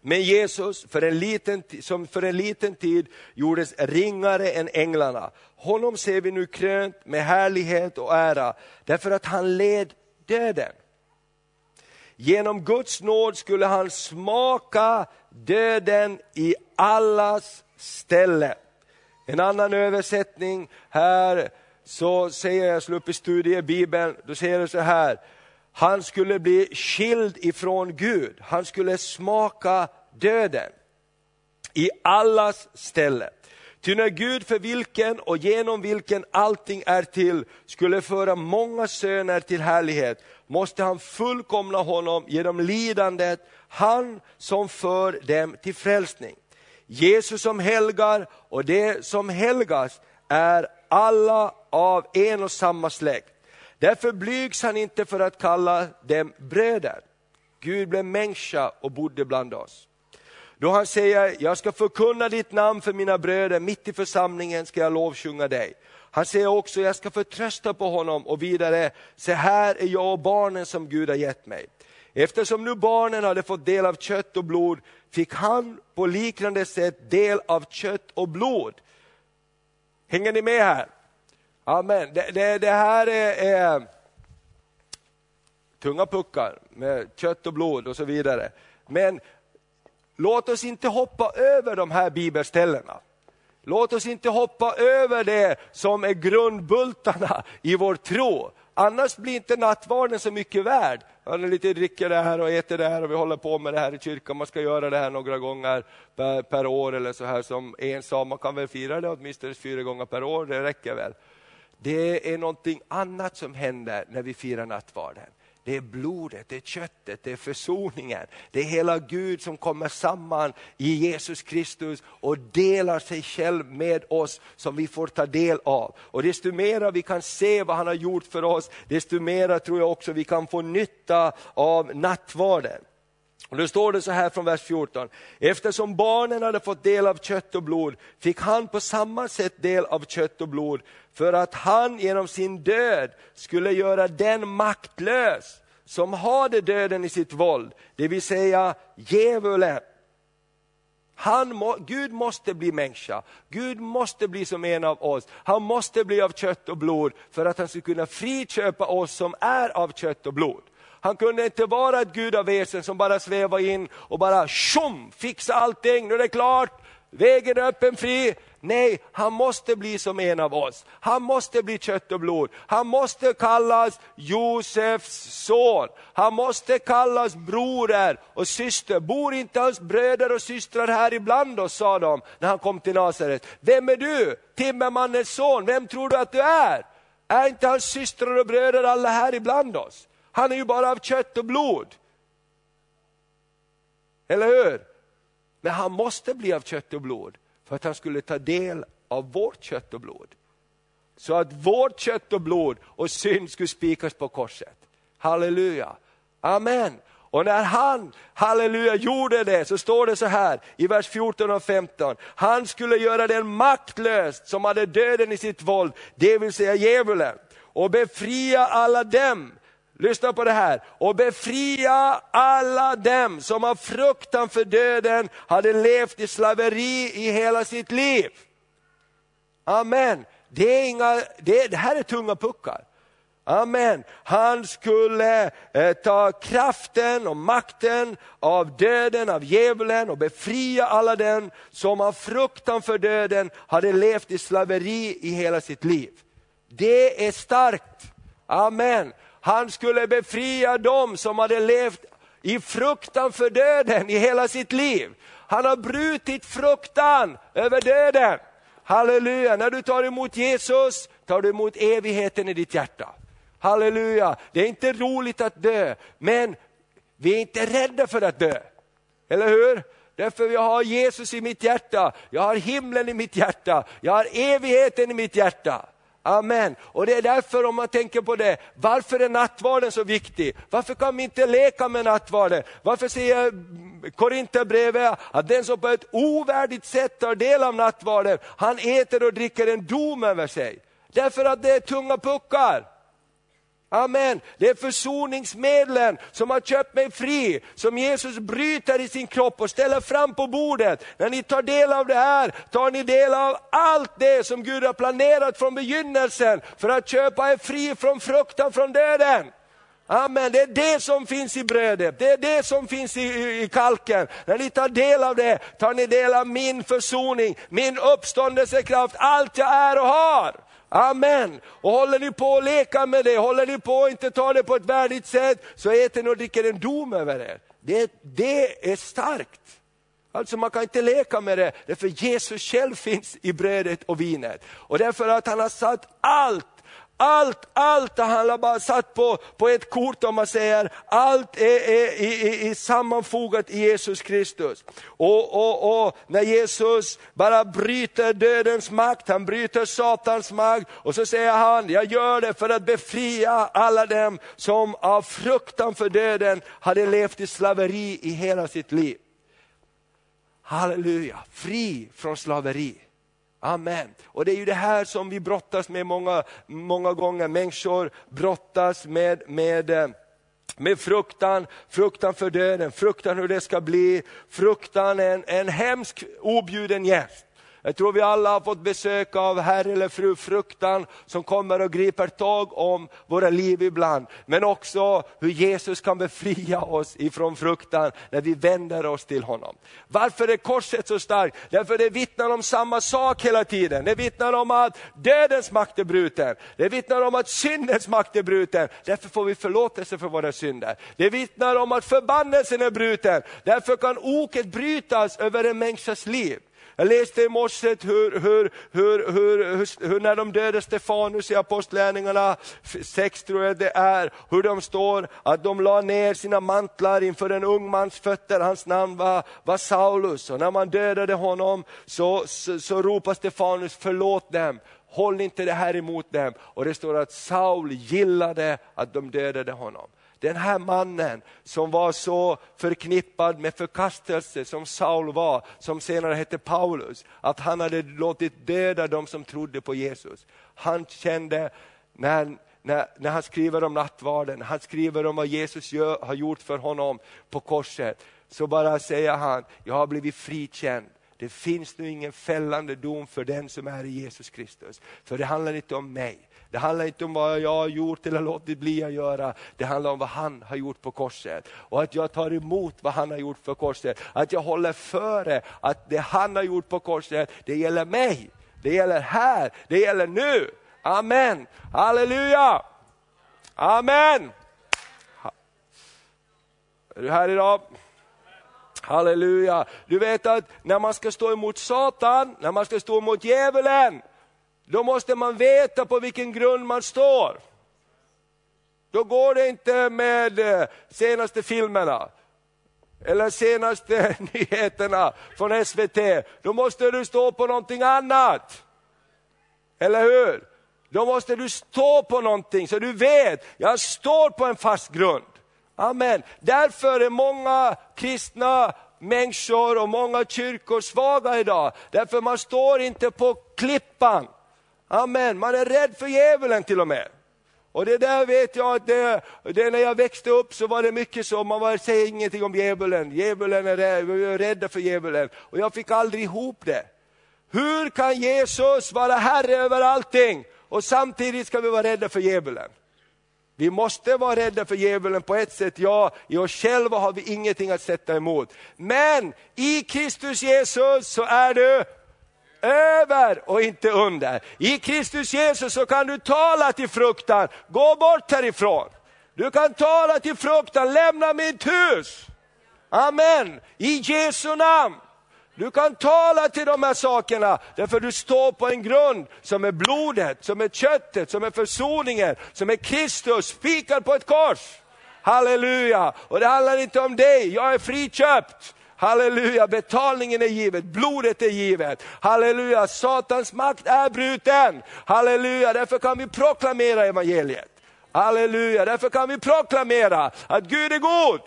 Speaker 1: Men Jesus, för en liten, som för en liten tid gjordes ringare än änglarna, honom ser vi nu krönt med härlighet och ära, därför att han led döden. Genom Guds nåd skulle han smaka döden i allas ställe. En annan översättning här, så säger jag, slå upp i studiebibeln, då säger det så här, han skulle bli skild ifrån Gud, han skulle smaka döden i allas ställe. Ty när Gud för vilken och genom vilken allting är till skulle föra många söner till härlighet, måste han fullkomna honom genom lidandet, han som för dem till frälsning. Jesus som helgar och det som helgas är alla av en och samma släkt. Därför blygs han inte för att kalla dem bröder. Gud blev människa och bodde bland oss. Då han säger, jag ska förkunna ditt namn för mina bröder, mitt i församlingen ska jag lovsjunga dig. Han säger också, jag ska förtrösta på honom och vidare, se här är jag och barnen som Gud har gett mig. Eftersom nu barnen hade fått del av kött och blod, fick han på liknande sätt del av kött och blod. Hänger ni med här? Amen. Det, det, det här är, är tunga puckar med kött och blod och så vidare. Men låt oss inte hoppa över de här bibelställena. Låt oss inte hoppa över det som är grundbultarna i vår tro. Annars blir inte nattvarden så mycket värd. Man lite dricker det här och äter det här och vi håller på med det här i kyrkan. Man ska göra det här några gånger per, per år eller så här som en sa. Man kan väl fira det åtminstone fyra gånger per år, det räcker väl. Det är någonting annat som händer när vi firar nattvarden. Det är blodet, det är köttet, det är försoningen. Det är hela Gud som kommer samman i Jesus Kristus och delar sig själv med oss som vi får ta del av. Och desto mera vi kan se vad han har gjort för oss, desto mera tror jag också vi kan få nytta av nattvarden. Och då står det så här från vers 14. Eftersom barnen hade fått del av kött och blod fick han på samma sätt del av kött och blod för att han genom sin död skulle göra den maktlös som hade döden i sitt våld, det vill säga djävulen. Han må, Gud måste bli människa, Gud måste bli som en av oss. Han måste bli av kött och blod för att han ska kunna friköpa oss som är av kött och blod. Han kunde inte vara ett gudaväsen som bara svävade in och bara tjom, fixa allting, nu är det klart, vägen är öppen fri. Nej, han måste bli som en av oss. Han måste bli kött och blod. Han måste kallas Josefs son. Han måste kallas broder och syster. Bor inte hans bröder och systrar här ibland oss, sa de när han kom till Nasaret. Vem är du? Timmermannens son, vem tror du att du är? Är inte hans systrar och bröder alla här ibland oss? Han är ju bara av kött och blod. Eller hur? Men han måste bli av kött och blod för att han skulle ta del av vårt kött och blod. Så att vårt kött och blod och synd skulle spikas på korset. Halleluja. Amen. Och när han, halleluja, gjorde det så står det så här i vers 14 och 15. Han skulle göra den maktlös som hade döden i sitt våld, det vill säga djävulen. Och befria alla dem Lyssna på det här. Och befria alla dem som av fruktan för döden hade levt i slaveri i hela sitt liv. Amen. Det, är inga, det, det här är tunga puckar. Amen. Han skulle eh, ta kraften och makten av döden, av djävulen och befria alla dem som av fruktan för döden hade levt i slaveri i hela sitt liv. Det är starkt. Amen. Han skulle befria dem som hade levt i fruktan för döden i hela sitt liv. Han har brutit fruktan över döden. Halleluja, när du tar emot Jesus tar du emot evigheten i ditt hjärta. Halleluja, det är inte roligt att dö, men vi är inte rädda för att dö. Eller hur? Därför jag har Jesus i mitt hjärta, jag har himlen i mitt hjärta, jag har evigheten i mitt hjärta. Amen. Och det är därför om man tänker på det, varför är nattvarden så viktig? Varför kan vi inte leka med nattvarden? Varför säger Korinthierbrevet att den som på ett ovärdigt sätt tar del av nattvarden, han äter och dricker en dom över sig. Därför att det är tunga puckar. Amen. Det är försoningsmedlen som har köpt mig fri, som Jesus bryter i sin kropp och ställer fram på bordet. När ni tar del av det här, tar ni del av allt det som Gud har planerat från begynnelsen för att köpa er fri från fruktan från döden. Amen, det är det som finns i brödet, det är det som finns i, i, i, kalken. När ni tar del av det, tar ni del av min försoning, min uppståndelsekraft, allt jag är och har. Amen. Och håller ni på att leka med det, håller ni på att inte ta det på ett värdigt sätt, så äter ni och dricker en dom över er. Det, det är starkt. Alltså man kan inte leka med det, därför Jesus själv finns i brödet och vinet. Och därför att han har satt allt allt, allt har bara satt på, på ett kort om man säger, allt är, är, är, är sammanfogat i Jesus Kristus. Och, och, och när Jesus bara bryter dödens makt, han bryter Satans makt och så säger han, jag gör det för att befria alla dem som av fruktan för döden hade levt i slaveri i hela sitt liv. halleluja, fri från slaveri. Amen. Och det är ju det här som vi brottas med många, många gånger. Människor brottas med, med eh, med fruktan, fruktan för döden, fruktan hur det ska bli, fruktan en, en hemsk objuden gäst. Jag tror vi alla har fått besök av herr eller fru fruktan som kommer och griper tag om våra liv ibland. Men också hur Jesus kan befria oss ifrån fruktan när vi vänder oss till honom. Varför är korset så starkt? Därför det vittnar om samma sak hela tiden. Det vittnar om att dödens makt är bruten. Det vittnar om att syndens makt är bruten. Därför får vi förlåtelse för våra synder. Det vittnar om att förbannelsen är bruten. Därför kan oket brytas över en människas liv. Jag läste i morse hur, hur, hur, hur, hur, när de dödade Stefanus i Apostlärningarna 6 tror jag det är, hur de står, att de la ner sina mantlar inför en ung mans fötter, hans namn var, var Saulus. Och när man dödade honom så, så, så ropade Stefanus, förlåt dem, håll inte det här emot dem. Och det står att Saul gillade att de dödade honom. Den här mannen som var så förknippad med förkastelse som Saul var, som senare hette Paulus, att han hade låtit döda de som trodde på Jesus. Han kände, när, när, när han skriver om nattvarden, han skriver om vad Jesus gör, har gjort för honom på korset, så bara säger han, jag har blivit frikänd. Det finns nu ingen fällande dom för den som är i Jesus Kristus. För det handlar inte om mig, det handlar inte om vad jag har gjort eller låtit bli att göra. Det handlar om vad han har gjort på korset. Och att jag tar emot vad han har gjort på korset. Att jag håller före att det han har gjort på korset, det gäller mig. Det gäller här, det gäller nu. Amen, halleluja! Amen! Är du här idag? Halleluja! Du vet att när man ska stå emot Satan, när man ska stå emot djävulen, då måste man veta på vilken grund man står. Då går det inte med eh, senaste filmerna, eller senaste nyheterna från SVT. Då måste du stå på någonting annat. Eller hur? Då måste du stå på någonting så du vet, jag står på en fast grund. Amen. Därför är många kristna människor och många kyrkor svaga idag. Därför man står inte på klippan. Amen, man är rädd för djävulen till och med. Och det där vet jag att det, det när jag växte upp så var det mycket så, man var, säger ingenting om djävulen, djävulen är rädd, vi är rädda för djävulen. Och jag fick aldrig ihop det. Hur kan Jesus vara herre över allting och samtidigt ska vi vara rädda för djävulen? Vi måste vara rädda för djävulen på ett sätt, ja, i oss själva har vi ingenting att sätta emot. Men i Kristus Jesus så är du över och inte under. I Kristus Jesus så kan du tala till fruktan, gå bort härifrån. Du kan tala till fruktan, lämna mitt hus. Amen, i Jesu namn. Du kan tala till de här sakerna, därför du står på en grund som är blodet, som är köttet, som är försoningen, som är Kristus spikad på ett kors. Halleluja! Och det handlar inte om dig, jag är friköpt. Halleluja, betalningen är givet, blodet är givet. Halleluja, Satans makt är bruten. Halleluja, därför kan vi proklamera evangeliet. Halleluja, därför kan vi proklamera att Gud är god.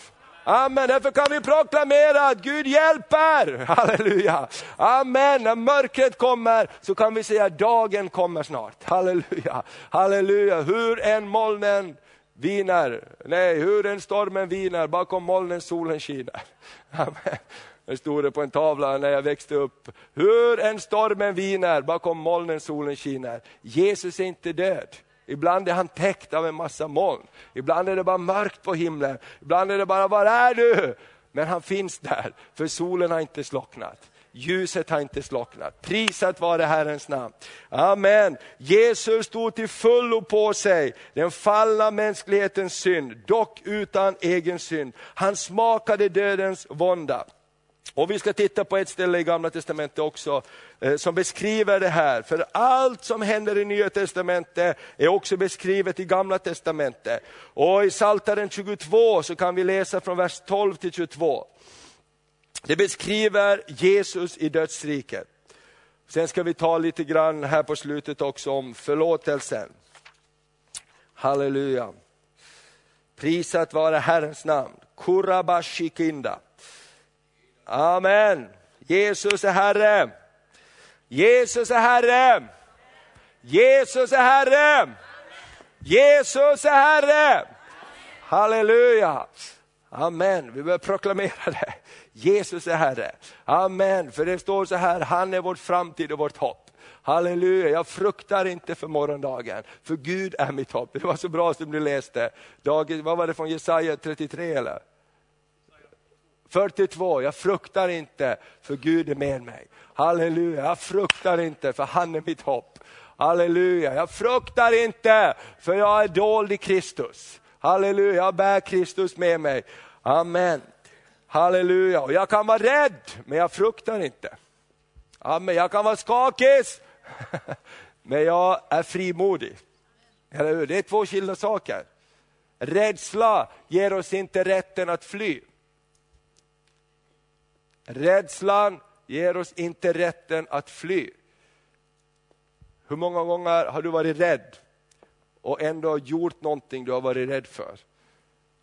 Speaker 1: Amen, därför kan vi proklamera att Gud hjälper. Halleluja. Amen, när mörkret kommer så kan vi säga dagen kommer snart. Halleluja, halleluja. Hur än molnen viner, nej hur en stormen viner, bakom molnen solen skiner. Amen. Det stod det på en tavla när jag växte upp. Hur en stormen viner, bakom molnen solen skiner. Jesus är inte död. Ibland är han täckt av en massa moln. Ibland är det bara mörkt på himlen. Ibland är det bara, var är du? Men han finns där, för solen har inte slocknat. Ljuset har inte slocknat. Prisat vare Herrens namn. Amen. Jesus stod till fullo på sig den fallna mänsklighetens synd, dock utan egen synd. Han smakade dödens vånda. Och vi ska titta på ett ställe i gamla testamentet också eh, som beskriver det här. För allt som händer i nya testamentet är också beskrivet i gamla testamentet. Och i Psaltaren 22 så kan vi läsa från vers 12 till 22. Det beskriver Jesus i dödsriket. Sen ska vi ta lite grann här på slutet också om förlåtelsen. Halleluja. Prisat vare Herrens namn. Kurabashikinda. Amen. Jesus är Herre. Jesus är Herre. Jesus är Herre. Jesus är Herre. Halleluja. Amen, vi behöver proklamera det. Jesus är Herre. Amen, för det står så här, han är vårt framtid och vårt hopp. Halleluja, jag fruktar inte för morgondagen, för Gud är mitt hopp. Det var så bra som du läste, Dag, vad var det från Jesaja 33 eller? 42, jag fruktar inte för Gud är med mig. Halleluja, jag fruktar inte för han är mitt hopp. Halleluja, jag fruktar inte för jag är dold i Kristus. Halleluja, jag bär Kristus med mig. Amen. Halleluja, och jag kan vara rädd men jag fruktar inte. Amen. Jag kan vara skakig men jag är frimodig. Eller hur? Det är två skilda saker. Rädsla ger oss inte rätten att fly. Rädslan ger oss inte rätten att fly. Hur många gånger har du varit rädd och ändå gjort någonting du har varit rädd för?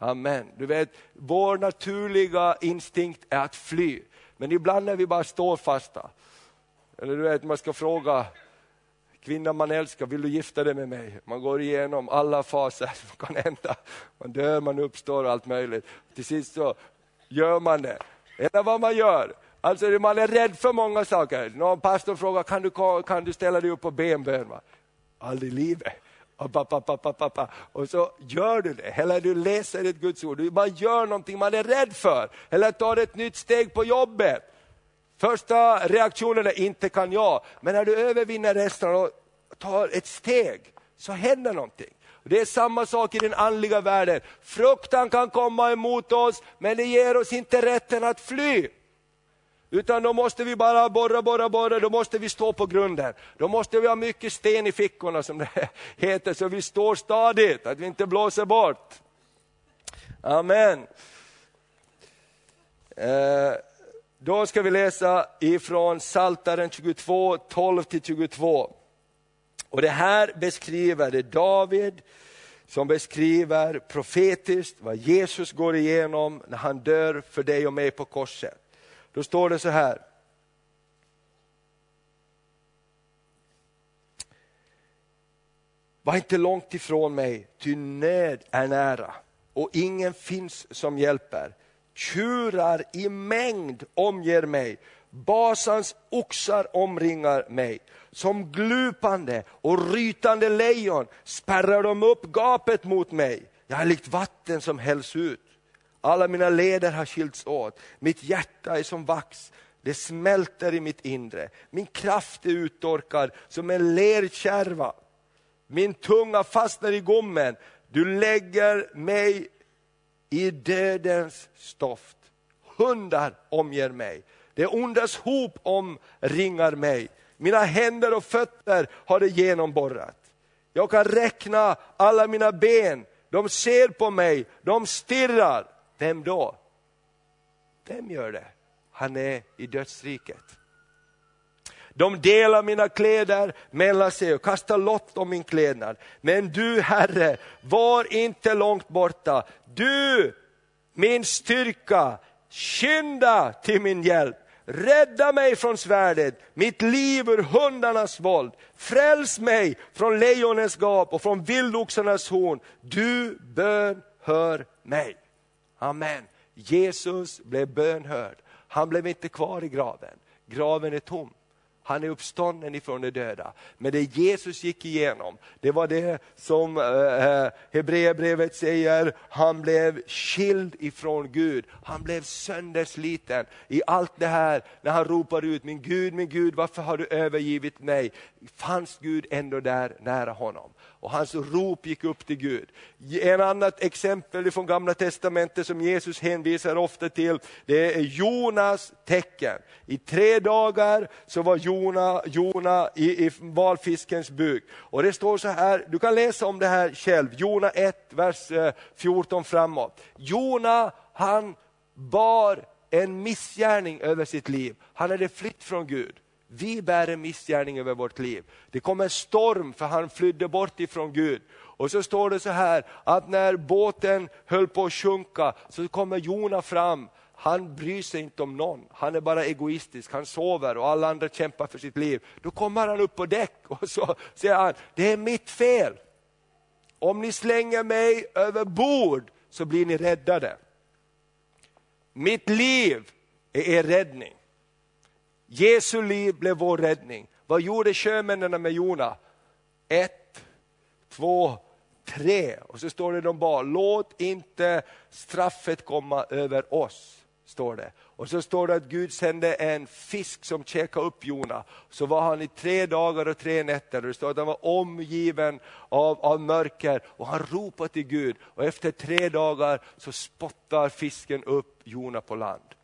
Speaker 1: Amen. Du vet, vår naturliga instinkt är att fly, men ibland när vi bara står fasta, eller du vet, man ska fråga kvinnan man älskar, vill du gifta dig med mig? Man går igenom alla faser som kan hända. Man dör, man uppstår och allt möjligt. Till sist så gör man det. Eller vad man gör. Alltså man är rädd för många saker. Någon pastor frågar, kan du, kan du ställa dig upp och be en bön? Aldrig i livet. Och så gör du det, eller du läser ett Guds ord, du bara gör någonting man är rädd för, eller tar ett nytt steg på jobbet. Första reaktionen är inte kan jag, men när du övervinner resten och tar ett steg så händer någonting. Det är samma sak i den andliga världen. Fruktan kan komma emot oss, men det ger oss inte rätten att fly. Utan då måste vi bara borra, borra, borra, då måste vi stå på grunden. Då måste vi ha mycket sten i fickorna som det heter, så vi står stadigt, att vi inte blåser bort. Amen. Eh, då ska vi läsa ifrån Saltaren 22, 12-22. Och det här beskriver det David, som beskriver profetiskt vad Jesus går igenom när han dör för dig och mig på korset. Då står det så här. Var inte långt ifrån mig, ty nöd är nära och ingen finns som hjälper. Tjurar i mängd omger mig, Basans oxar omringar mig. Som glupande och rytande lejon spärrar de upp gapet mot mig. Jag är likt vatten som hälls ut. Alla mina leder har skilts åt, mitt hjärta är som vax, det smälter i mitt inre. Min kraft är uttorkad som en lerkärva. Min tunga fastnar i gommen, du lägger mig i dödens stoft. Hundar omger mig, det ondas hop omringar mig. Mina händer och fötter har det genomborrat. Jag kan räkna alla mina ben, de ser på mig, de stirrar. Vem då? Vem gör det? Han är i dödsriket. De delar mina kläder mellan sig och kastar lott om min klädnad. Men du Herre, var inte långt borta. Du, min styrka, skynda till min hjälp. Rädda mig från svärdet, mitt liv ur hundarnas våld. Fräls mig från lejonens gap och från vildoxarnas horn. Du bön hör mig. Amen. Jesus blev bönhörd. Han blev inte kvar i graven. Graven är tom. Han är uppstånden ifrån de döda. Men det Jesus gick igenom, det var det som eh, eh, Hebreerbrevet säger, han blev skild ifrån Gud. Han blev söndersliten i allt det här, när han ropar ut, min Gud, min Gud, varför har du övergivit mig? Fanns Gud ändå där nära honom? Och hans rop gick upp till Gud. En annat exempel från gamla testamentet som Jesus hänvisar ofta till, det är Jonas tecken. I tre dagar så var Jona, Jona i, i valfiskens buk. Och det står så här, du kan läsa om det här själv, Jona 1, vers eh, 14 framåt. Jona, han bar en missgärning över sitt liv. Han hade flytt från Gud. Vi bär en missgärning över vårt liv. Det kom en storm för han flydde bort ifrån Gud. Och så står det så här att när båten höll på att sjunka så kommer Jona fram. han bryr sig inte om någon, han är bara egoistisk, han sover och alla andra kämpar för sitt liv. Då kommer han upp på däck och så säger han, det är mitt fel. Om ni slänger mig över bord så blir ni räddade. Mitt liv är er räddning. Jesu liv blev vår räddning. Vad gjorde sjömännen med Jona? Ett, två, tre. Och så står det de bara, låt inte straffet komma över oss. Står det. Och så står det att Gud sände en fisk som käkade upp Jona. Så var han i tre dagar och tre nätter. Det står att han var omgiven av, av mörker och han ropade till Gud. Och efter tre dagar så spottar fisken upp Jona på land.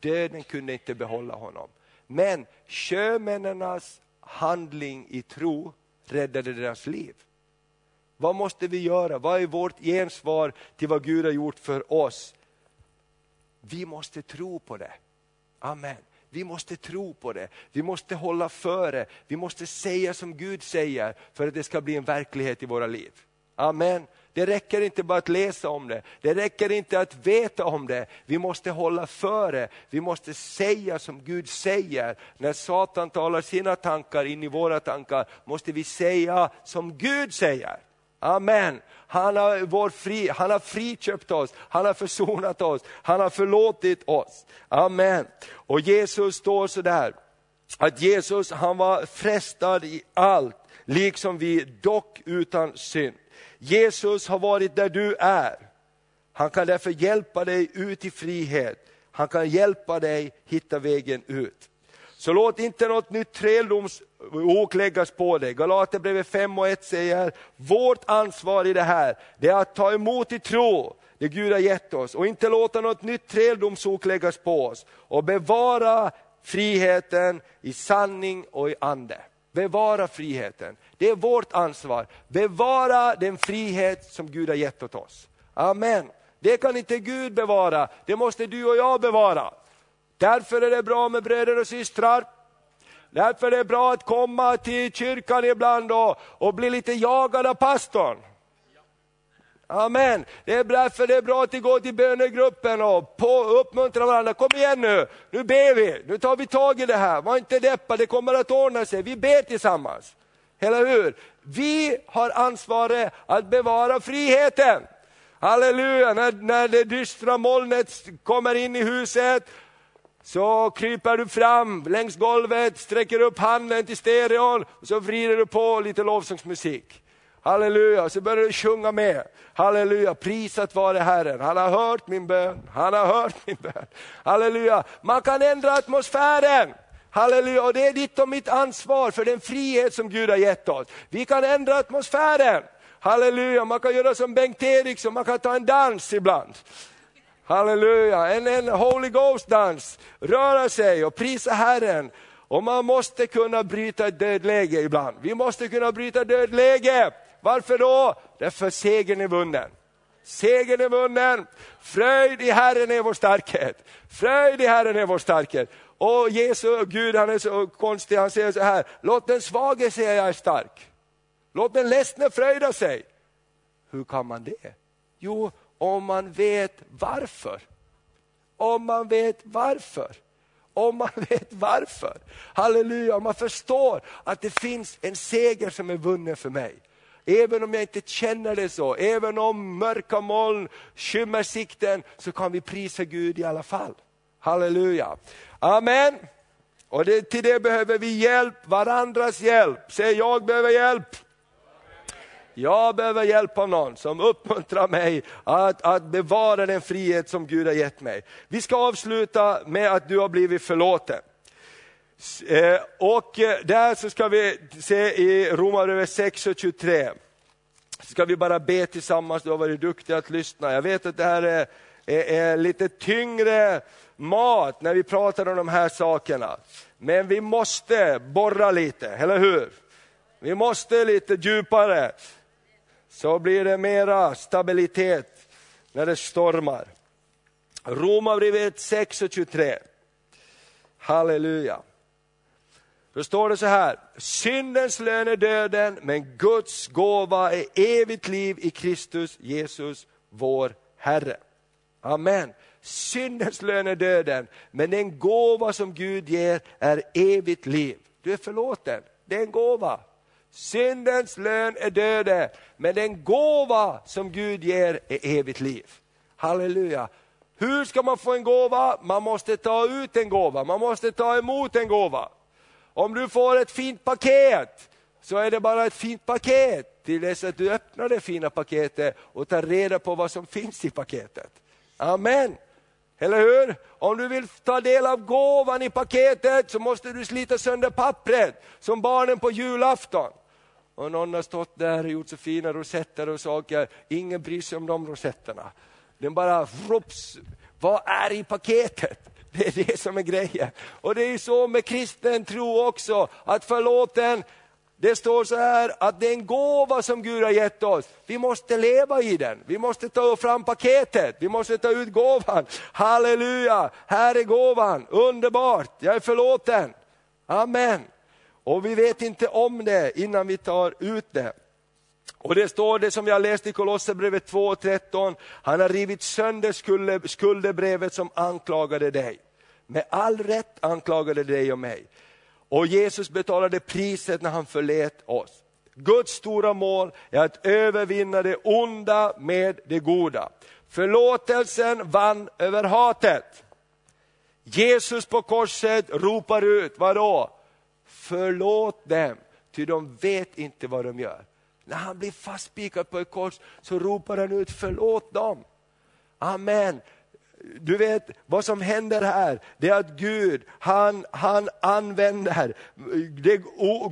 Speaker 1: Döden kunde inte behålla honom. Men sjömännens handling i tro räddade deras liv. Vad måste vi göra? Vad är vårt gensvar till vad Gud har gjort för oss? Vi måste tro på det. Amen. Vi måste tro på det, vi måste hålla före, vi måste säga som Gud säger för att det ska bli en verklighet i våra liv. Amen. Det räcker inte bara att läsa om det, det räcker inte att veta om det. Vi måste hålla före, vi måste säga som Gud säger. När Satan talar sina tankar in i våra tankar måste vi säga som Gud säger. Amen. Han har, vår fri, han har friköpt oss, han har försonat oss, han har förlåtit oss. Amen. Och Jesus står så där att Jesus han var frestad i allt, liksom vi, dock utan synd. Jesus har varit där du är. Han kan därför hjälpa dig ut i frihet. Han kan hjälpa dig hitta vägen ut. Så låt inte något nytt träldomsok läggas på dig. Galaterbrevet 5 och 1 säger, vårt ansvar i det här, det är att ta emot i tro det Gud har gett oss och inte låta något nytt träldomsok läggas på oss. Och bevara friheten i sanning och i ande. Bevara friheten. Det är vårt ansvar. Bevara den frihet som Gud har gett åt oss. Amen. Det kan inte Gud bevara, det måste du och jag bevara. Därför är det bra med bröder och systrar. Därför är det bra att komma till kyrkan ibland och, och bli lite jagad av pastorn. Amen. Det är därför det är bra att gå till bönegruppen och på, uppmuntrar varandra. Kom igen nu, nu ber vi, nu tar vi tag i det här. Var inte deppad, det kommer att ordna sig. Vi ber tillsammans. Eller hur? Vi har ansvaret att bevara friheten. Halleluja, när, när det dystra molnet kommer in i huset så kryper du fram längs golvet, sträcker upp handen till stereon och så vrider du på lite lovsångsmusik. Halleluja, så börjar du sjunga med. Halleluja, prisat vare Herren. Han har hört min bön, han har hört min bön. Halleluja, man kan ändra atmosfären. Halleluja, och det är ditt och mitt ansvar för den frihet som Gud har gett oss. Vi kan ändra atmosfären. Halleluja, man kan göra som Bengt Eriksson, man kan ta en dans ibland. Halleluja, en, en Holy Ghost-dans, röra sig och prisa Herren. Och man måste kunna bryta ett dödläge ibland. Vi måste kunna bryta dödläge. Varför då? Därför segern är vunnen. Segern är vunnen. Fröjd i Herren är vår starkhet. Fröjd i Herren är vår starkhet. Och Jesus, Gud han är så konstig, han säger så här, låt den svage säga jag är stark. Låt den ledsne fröjda sig. Hur kan man det? Jo, om man vet varför. Om man vet varför. Om man vet varför. Halleluja, om man förstår att det finns en seger som är vunnen för mig. Även om jag inte känner det så, även om mörka moln skymmer sikten, så kan vi prisa Gud i alla fall. Halleluja. Amen. Och det, till det behöver vi hjälp, varandras hjälp. Säg jag behöver hjälp. Jag behöver hjälp av någon som uppmuntrar mig att, att bevara den frihet som Gud har gett mig. Vi ska avsluta med att du har blivit förlåten. Eh, och eh, där så ska vi se i Romarbrevet 6 och 23. Så ska vi bara be tillsammans, du har varit duktig att lyssna. Jag vet att det här är, är, är lite tyngre mat när vi pratar om de här sakerna. Men vi måste borra lite, eller hur? Vi måste lite djupare så blir det mera stabilitet när det stormar. Romarbrevet 6 och 23. Halleluja. Då står det så här, syndens lön är döden, men Guds gåva är evigt liv i Kristus Jesus, vår Herre. Amen. syndens lön är döden, men den gåva som Gud ger är evigt liv. Du är förlåten, det är en gåva. Syndens lön är döden, men den gåva som Gud ger är evigt liv. Halleluja. Hur ska man få en gåva? Man måste ta ut en gåva, man måste ta emot en gåva. Om du får ett fint paket, så är det bara ett fint paket till dess att du öppnar det fina paketet och tar reda på vad som finns i paketet. Amen. Eller hur? Om du vill ta del av gåvan i paketet så måste du slita sönder pappret, som barnen på julafton. Och någon har stått där och gjort så fina rosetter och saker, ingen bryr sig om de rosetterna. Den bara, rups, vad är i paketet? Det är det som är grejen. Och det är så med kristen tro också, att förlåten, det står så här att det är en gåva som Gud har gett oss. Vi måste leva i den, vi måste ta fram paketet, vi måste ta ut gåvan. Halleluja, här är gåvan, underbart, jag är förlåten. Amen. Och vi vet inte om det innan vi tar ut det. Och det står det som jag läste i Kolosserbrevet 2.13, han har rivit sönder skuldebrevet som anklagade dig. Med all rätt anklagade dig och mig. Och Jesus betalade priset när han förlät oss. Guds stora mål är att övervinna det onda med det goda. Förlåtelsen vann över hatet. Jesus på korset ropar ut, vadå? Förlåt dem, ty de vet inte vad de gör. När han blir fastspikad på ett kors så ropar han ut, förlåt dem. Amen. Du vet vad som händer här, det är att Gud han, han använder det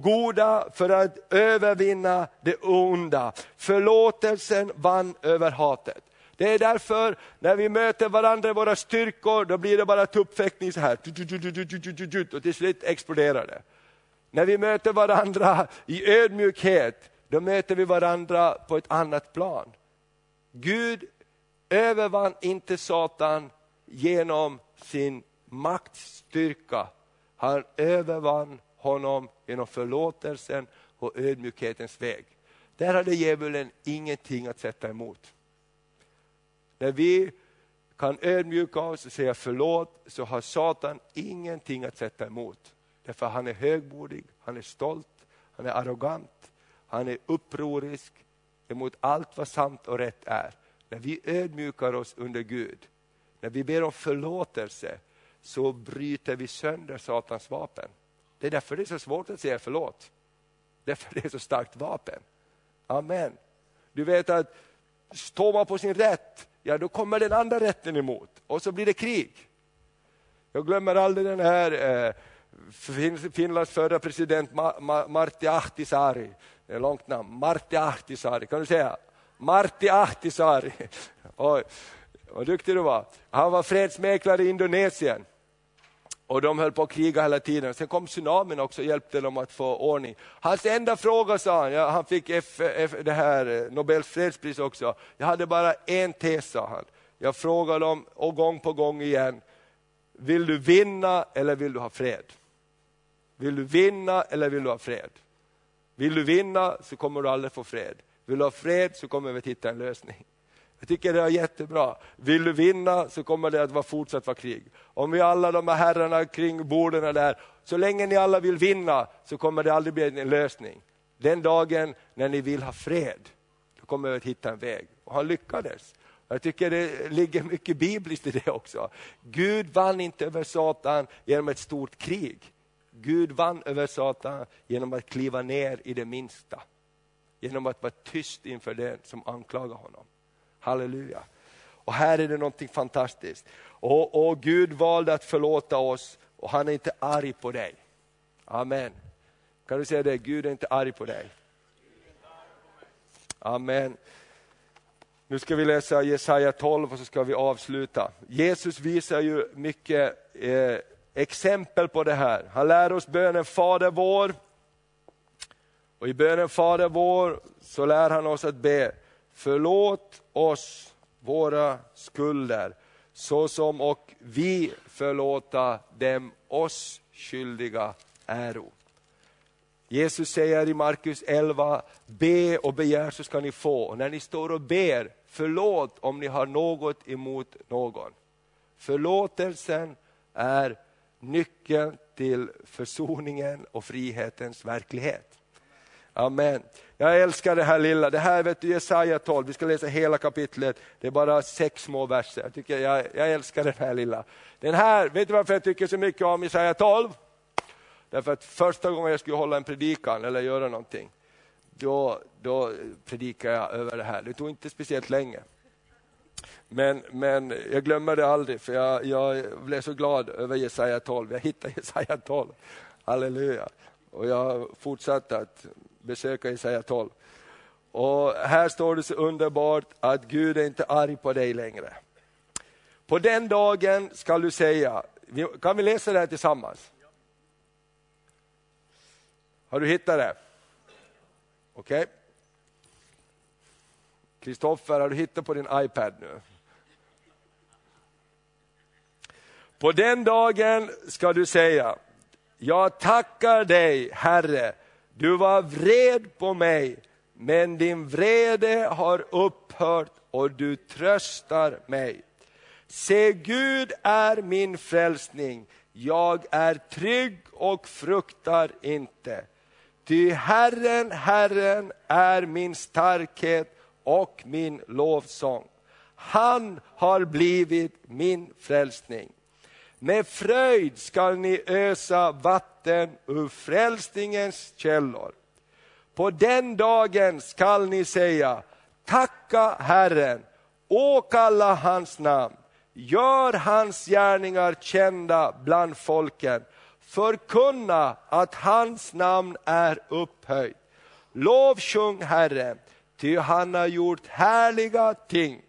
Speaker 1: goda för att övervinna det onda. Förlåtelsen vann över hatet. Det är därför när vi möter varandra i våra styrkor, då blir det bara tuppfäktning så här. Och till slut exploderar det. När vi möter varandra i ödmjukhet, då möter vi varandra på ett annat plan. Gud övervann inte Satan genom sin maktstyrka. Han övervann honom genom förlåtelsen och ödmjukhetens väg. Där hade djävulen ingenting att sätta emot. När vi kan ödmjuka oss och säga förlåt så har Satan ingenting att sätta emot. Därför han är högmodig, han är stolt, han är arrogant, han är upprorisk emot allt vad sant och rätt är. När vi ödmjukar oss under Gud, när vi ber om förlåtelse, så bryter vi sönder Satans vapen. Det är därför det är så svårt att säga förlåt. Därför det är så starkt vapen. Amen. Du vet att står man på sin rätt, ja då kommer den andra rätten emot och så blir det krig. Jag glömmer aldrig den här eh, Finlands förra president Martti Ahtisaari, det är långt namn, Martti Ahtisaari, kan du säga? Martti Ahtisaari, oj, vad duktig du var. Han var fredsmäklare i Indonesien. Och de höll på att kriga hela tiden. Sen kom tsunamin också och hjälpte dem att få ordning. Hans enda fråga sa han, ja, han fick F, F, det här eh, Nobels fredspris också. Jag hade bara en tes sa han. Jag frågade dem och gång på gång igen, vill du vinna eller vill du ha fred? Vill du vinna eller vill du ha fred? Vill du vinna så kommer du aldrig få fred. Vill du ha fred så kommer vi att hitta en lösning. Jag tycker det är jättebra. Vill du vinna så kommer det att vara fortsatt vara krig. Om vi alla de här herrarna kring borden där, så länge ni alla vill vinna så kommer det aldrig bli en lösning. Den dagen när ni vill ha fred, då kommer vi att hitta en väg. Och han lyckades. Jag tycker det ligger mycket bibliskt i det också. Gud vann inte över Satan genom ett stort krig. Gud vann över Satan genom att kliva ner i det minsta. Genom att vara tyst inför den som anklagar honom. Halleluja. Och här är det någonting fantastiskt. Och, och Gud valde att förlåta oss och han är inte arg på dig. Amen. Kan du säga det? Gud är inte arg på dig. Amen. Nu ska vi läsa Jesaja 12 och så ska vi avsluta. Jesus visar ju mycket eh, exempel på det här. Han lär oss bönen Fader vår. Och i bönen Fader vår så lär han oss att be, förlåt oss våra skulder, så som och vi förlåta dem oss skyldiga äro. Jesus säger i Markus 11, be och begär så ska ni få. Och när ni står och ber, förlåt om ni har något emot någon. Förlåtelsen är nyckeln till försoningen och frihetens verklighet. Amen. Jag älskar det här lilla, det här vet du Jesaja 12, vi ska läsa hela kapitlet, det är bara sex små verser. Jag, tycker, jag, jag älskar den här lilla. Den här, vet du varför jag tycker så mycket om Jesaja 12? Därför att första gången jag skulle hålla en predikan eller göra någonting, då, då predikade jag över det här. Det tog inte speciellt länge. Men, men jag glömmer det aldrig, för jag, jag blev så glad över Jesaja 12. Jag hittade Jesaja 12. Halleluja. Och jag fortsatte att besöka Jesaja 12. Och här står det så underbart att Gud är inte arg på dig längre. På den dagen ska du säga, kan vi läsa det här tillsammans? Har du hittat det? Okej. Okay. Kristoffer, har du hittat på din iPad nu? På den dagen ska du säga, jag tackar dig Herre, du var vred på mig, men din vrede har upphört och du tröstar mig. Se, Gud är min frälsning, jag är trygg och fruktar inte. Ty Herren, Herren är min starkhet och min lovsång. Han har blivit min frälsning. Med fröjd skall ni ösa vatten ur frälsningens källor. På den dagen skall ni säga, tacka Herren, åkalla hans namn, gör hans gärningar kända bland folken, förkunna att hans namn är upphöjt. Lovsjung Herren, ty han har gjort härliga ting.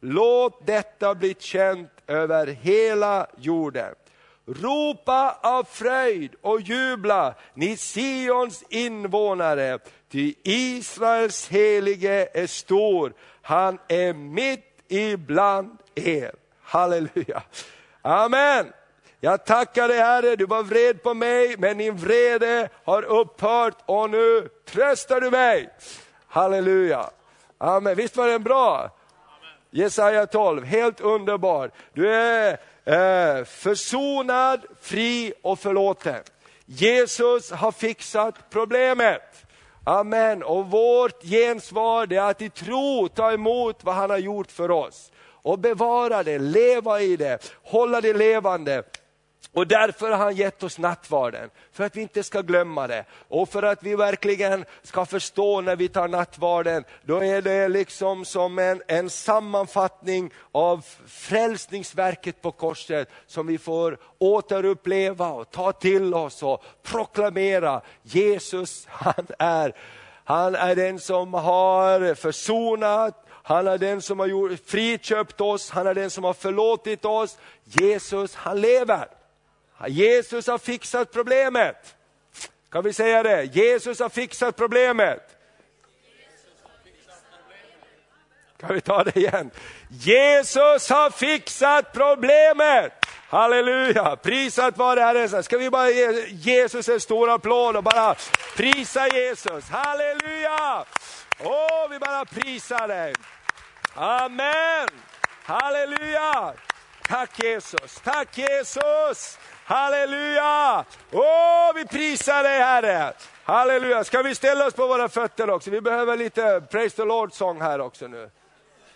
Speaker 1: Låt detta bli känt över hela jorden. Ropa av fröjd och jubla, ni Sions invånare, ty Israels helige är stor, han är mitt ibland er. Halleluja. Amen. Jag tackar dig Herre, du var vred på mig, men din vrede har upphört och nu tröstar du mig. Halleluja. Amen. Visst var den bra? Jesaja 12, helt underbar. Du är eh, försonad, fri och förlåten. Jesus har fixat problemet. Amen. Och vårt gensvar är att i tro ta emot vad han har gjort för oss. Och bevara det, leva i det, hålla det levande. Och därför har han gett oss nattvarden, för att vi inte ska glömma det. Och för att vi verkligen ska förstå när vi tar nattvarden, då är det liksom som en, en sammanfattning av frälsningsverket på korset, som vi får återuppleva och ta till oss och proklamera. Jesus, han är, han är den som har försonat, han är den som har gjort, friköpt oss, han är den som har förlåtit oss. Jesus, han lever. Jesus har fixat problemet. Kan vi säga det? Jesus har fixat problemet. Kan vi ta det igen? Jesus har fixat problemet. Halleluja, prisat vare Herren. Ska vi bara ge Jesus en stor applåd och bara prisa Jesus. Halleluja! Åh, vi bara prisar dig. Amen. Halleluja. Tack Jesus, tack Jesus. Halleluja! Åh, vi prisar dig Herre! Halleluja! Ska vi ställa oss på våra fötter också? Vi behöver lite Praise the Lord-sång här också nu.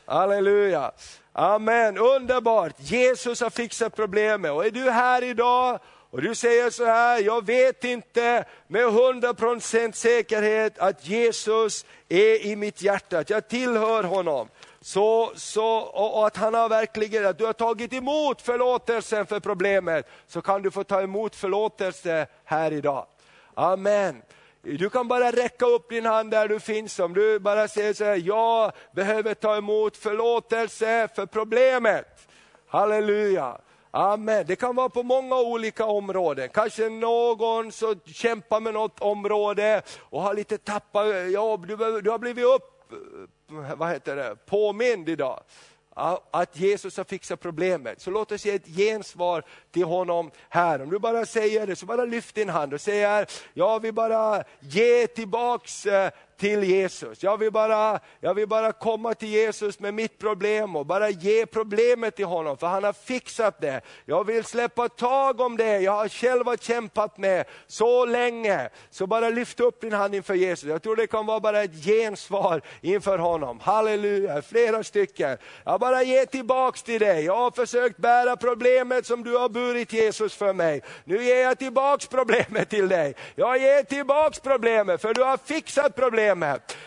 Speaker 1: Halleluja! Amen, underbart! Jesus har fixat problemet och är du här idag och du säger så här, jag vet inte med 100% säkerhet att Jesus är i mitt hjärta, att jag tillhör honom så, så, och, och, att han har verkligen, att du har tagit emot förlåtelsen för problemet, så kan du få ta emot förlåtelse här idag. Amen. Du kan bara räcka upp din hand där du finns, om du bara säger så här, jag behöver ta emot förlåtelse för problemet. Halleluja. Amen. Det kan vara på många olika områden. Kanske någon som kämpar med något område och har lite tappat jobb, du, du har blivit upp Eh, vad heter det, påmind idag att Jesus har fixat problemet. Så låt oss ge ett gensvar till honom här. Om du bara säger det, så bara lyft din hand och säger, jag vill bara ge tillbaks eh, till Jesus. Jag vill, bara, jag vill bara komma till Jesus med mitt problem och bara ge problemet till honom, för han har fixat det. Jag vill släppa tag om det jag har själv kämpat med så länge. Så bara lyft upp din hand inför Jesus. Jag tror det kan vara bara ett gensvar inför honom. Halleluja, flera stycken. Jag bara ger tillbaks till dig. Jag har försökt bära problemet som du har burit Jesus för mig. Nu ger jag tillbaks problemet till dig. Jag ger tillbaks problemet för du har fixat problemet.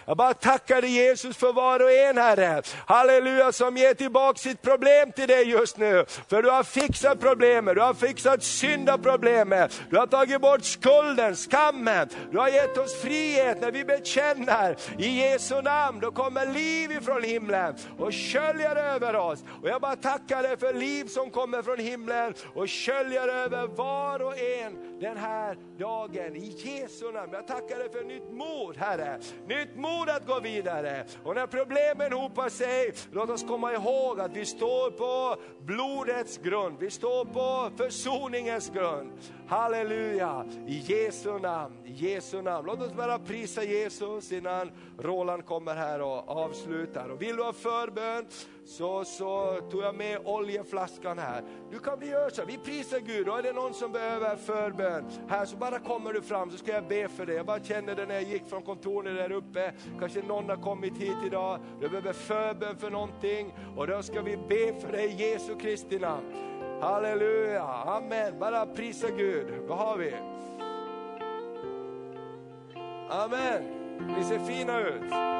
Speaker 1: Jag bara tackar dig Jesus för var och en Herre. Halleluja som ger tillbaks sitt problem till dig just nu. För du har fixat problemet, du har fixat syndaproblemet. Du har tagit bort skulden, skammen. Du har gett oss frihet när vi bekänner i Jesu namn. Då kommer liv ifrån himlen och sköljer över oss. Och jag bara tackar dig för liv som kommer från himlen och sköljer över var och en den här dagen i Jesu namn. Jag tackar dig för nytt mod Herre, nytt mod att gå vidare. Och när problemen hopar sig, låt oss komma ihåg att vi står på blodets grund, vi står på försoningens grund. Halleluja, i Jesu namn, i Jesu namn. Låt oss bara prisa Jesus innan Roland kommer här och avslutar. Och vill du ha förbön så, så tog jag med oljeflaskan här. Du kan vi göra så, vi prisar Gud och är det någon som behöver förbön här så bara kommer du fram så ska jag be för dig. Jag bara kände det när jag gick från kontoret där uppe, kanske någon har kommit hit idag, du behöver förbön för någonting och då ska vi be för dig i Jesu Kristi namn. Halleluja, amen. Bara prisa Gud. Vad har vi? Amen. Vi ser fina ut.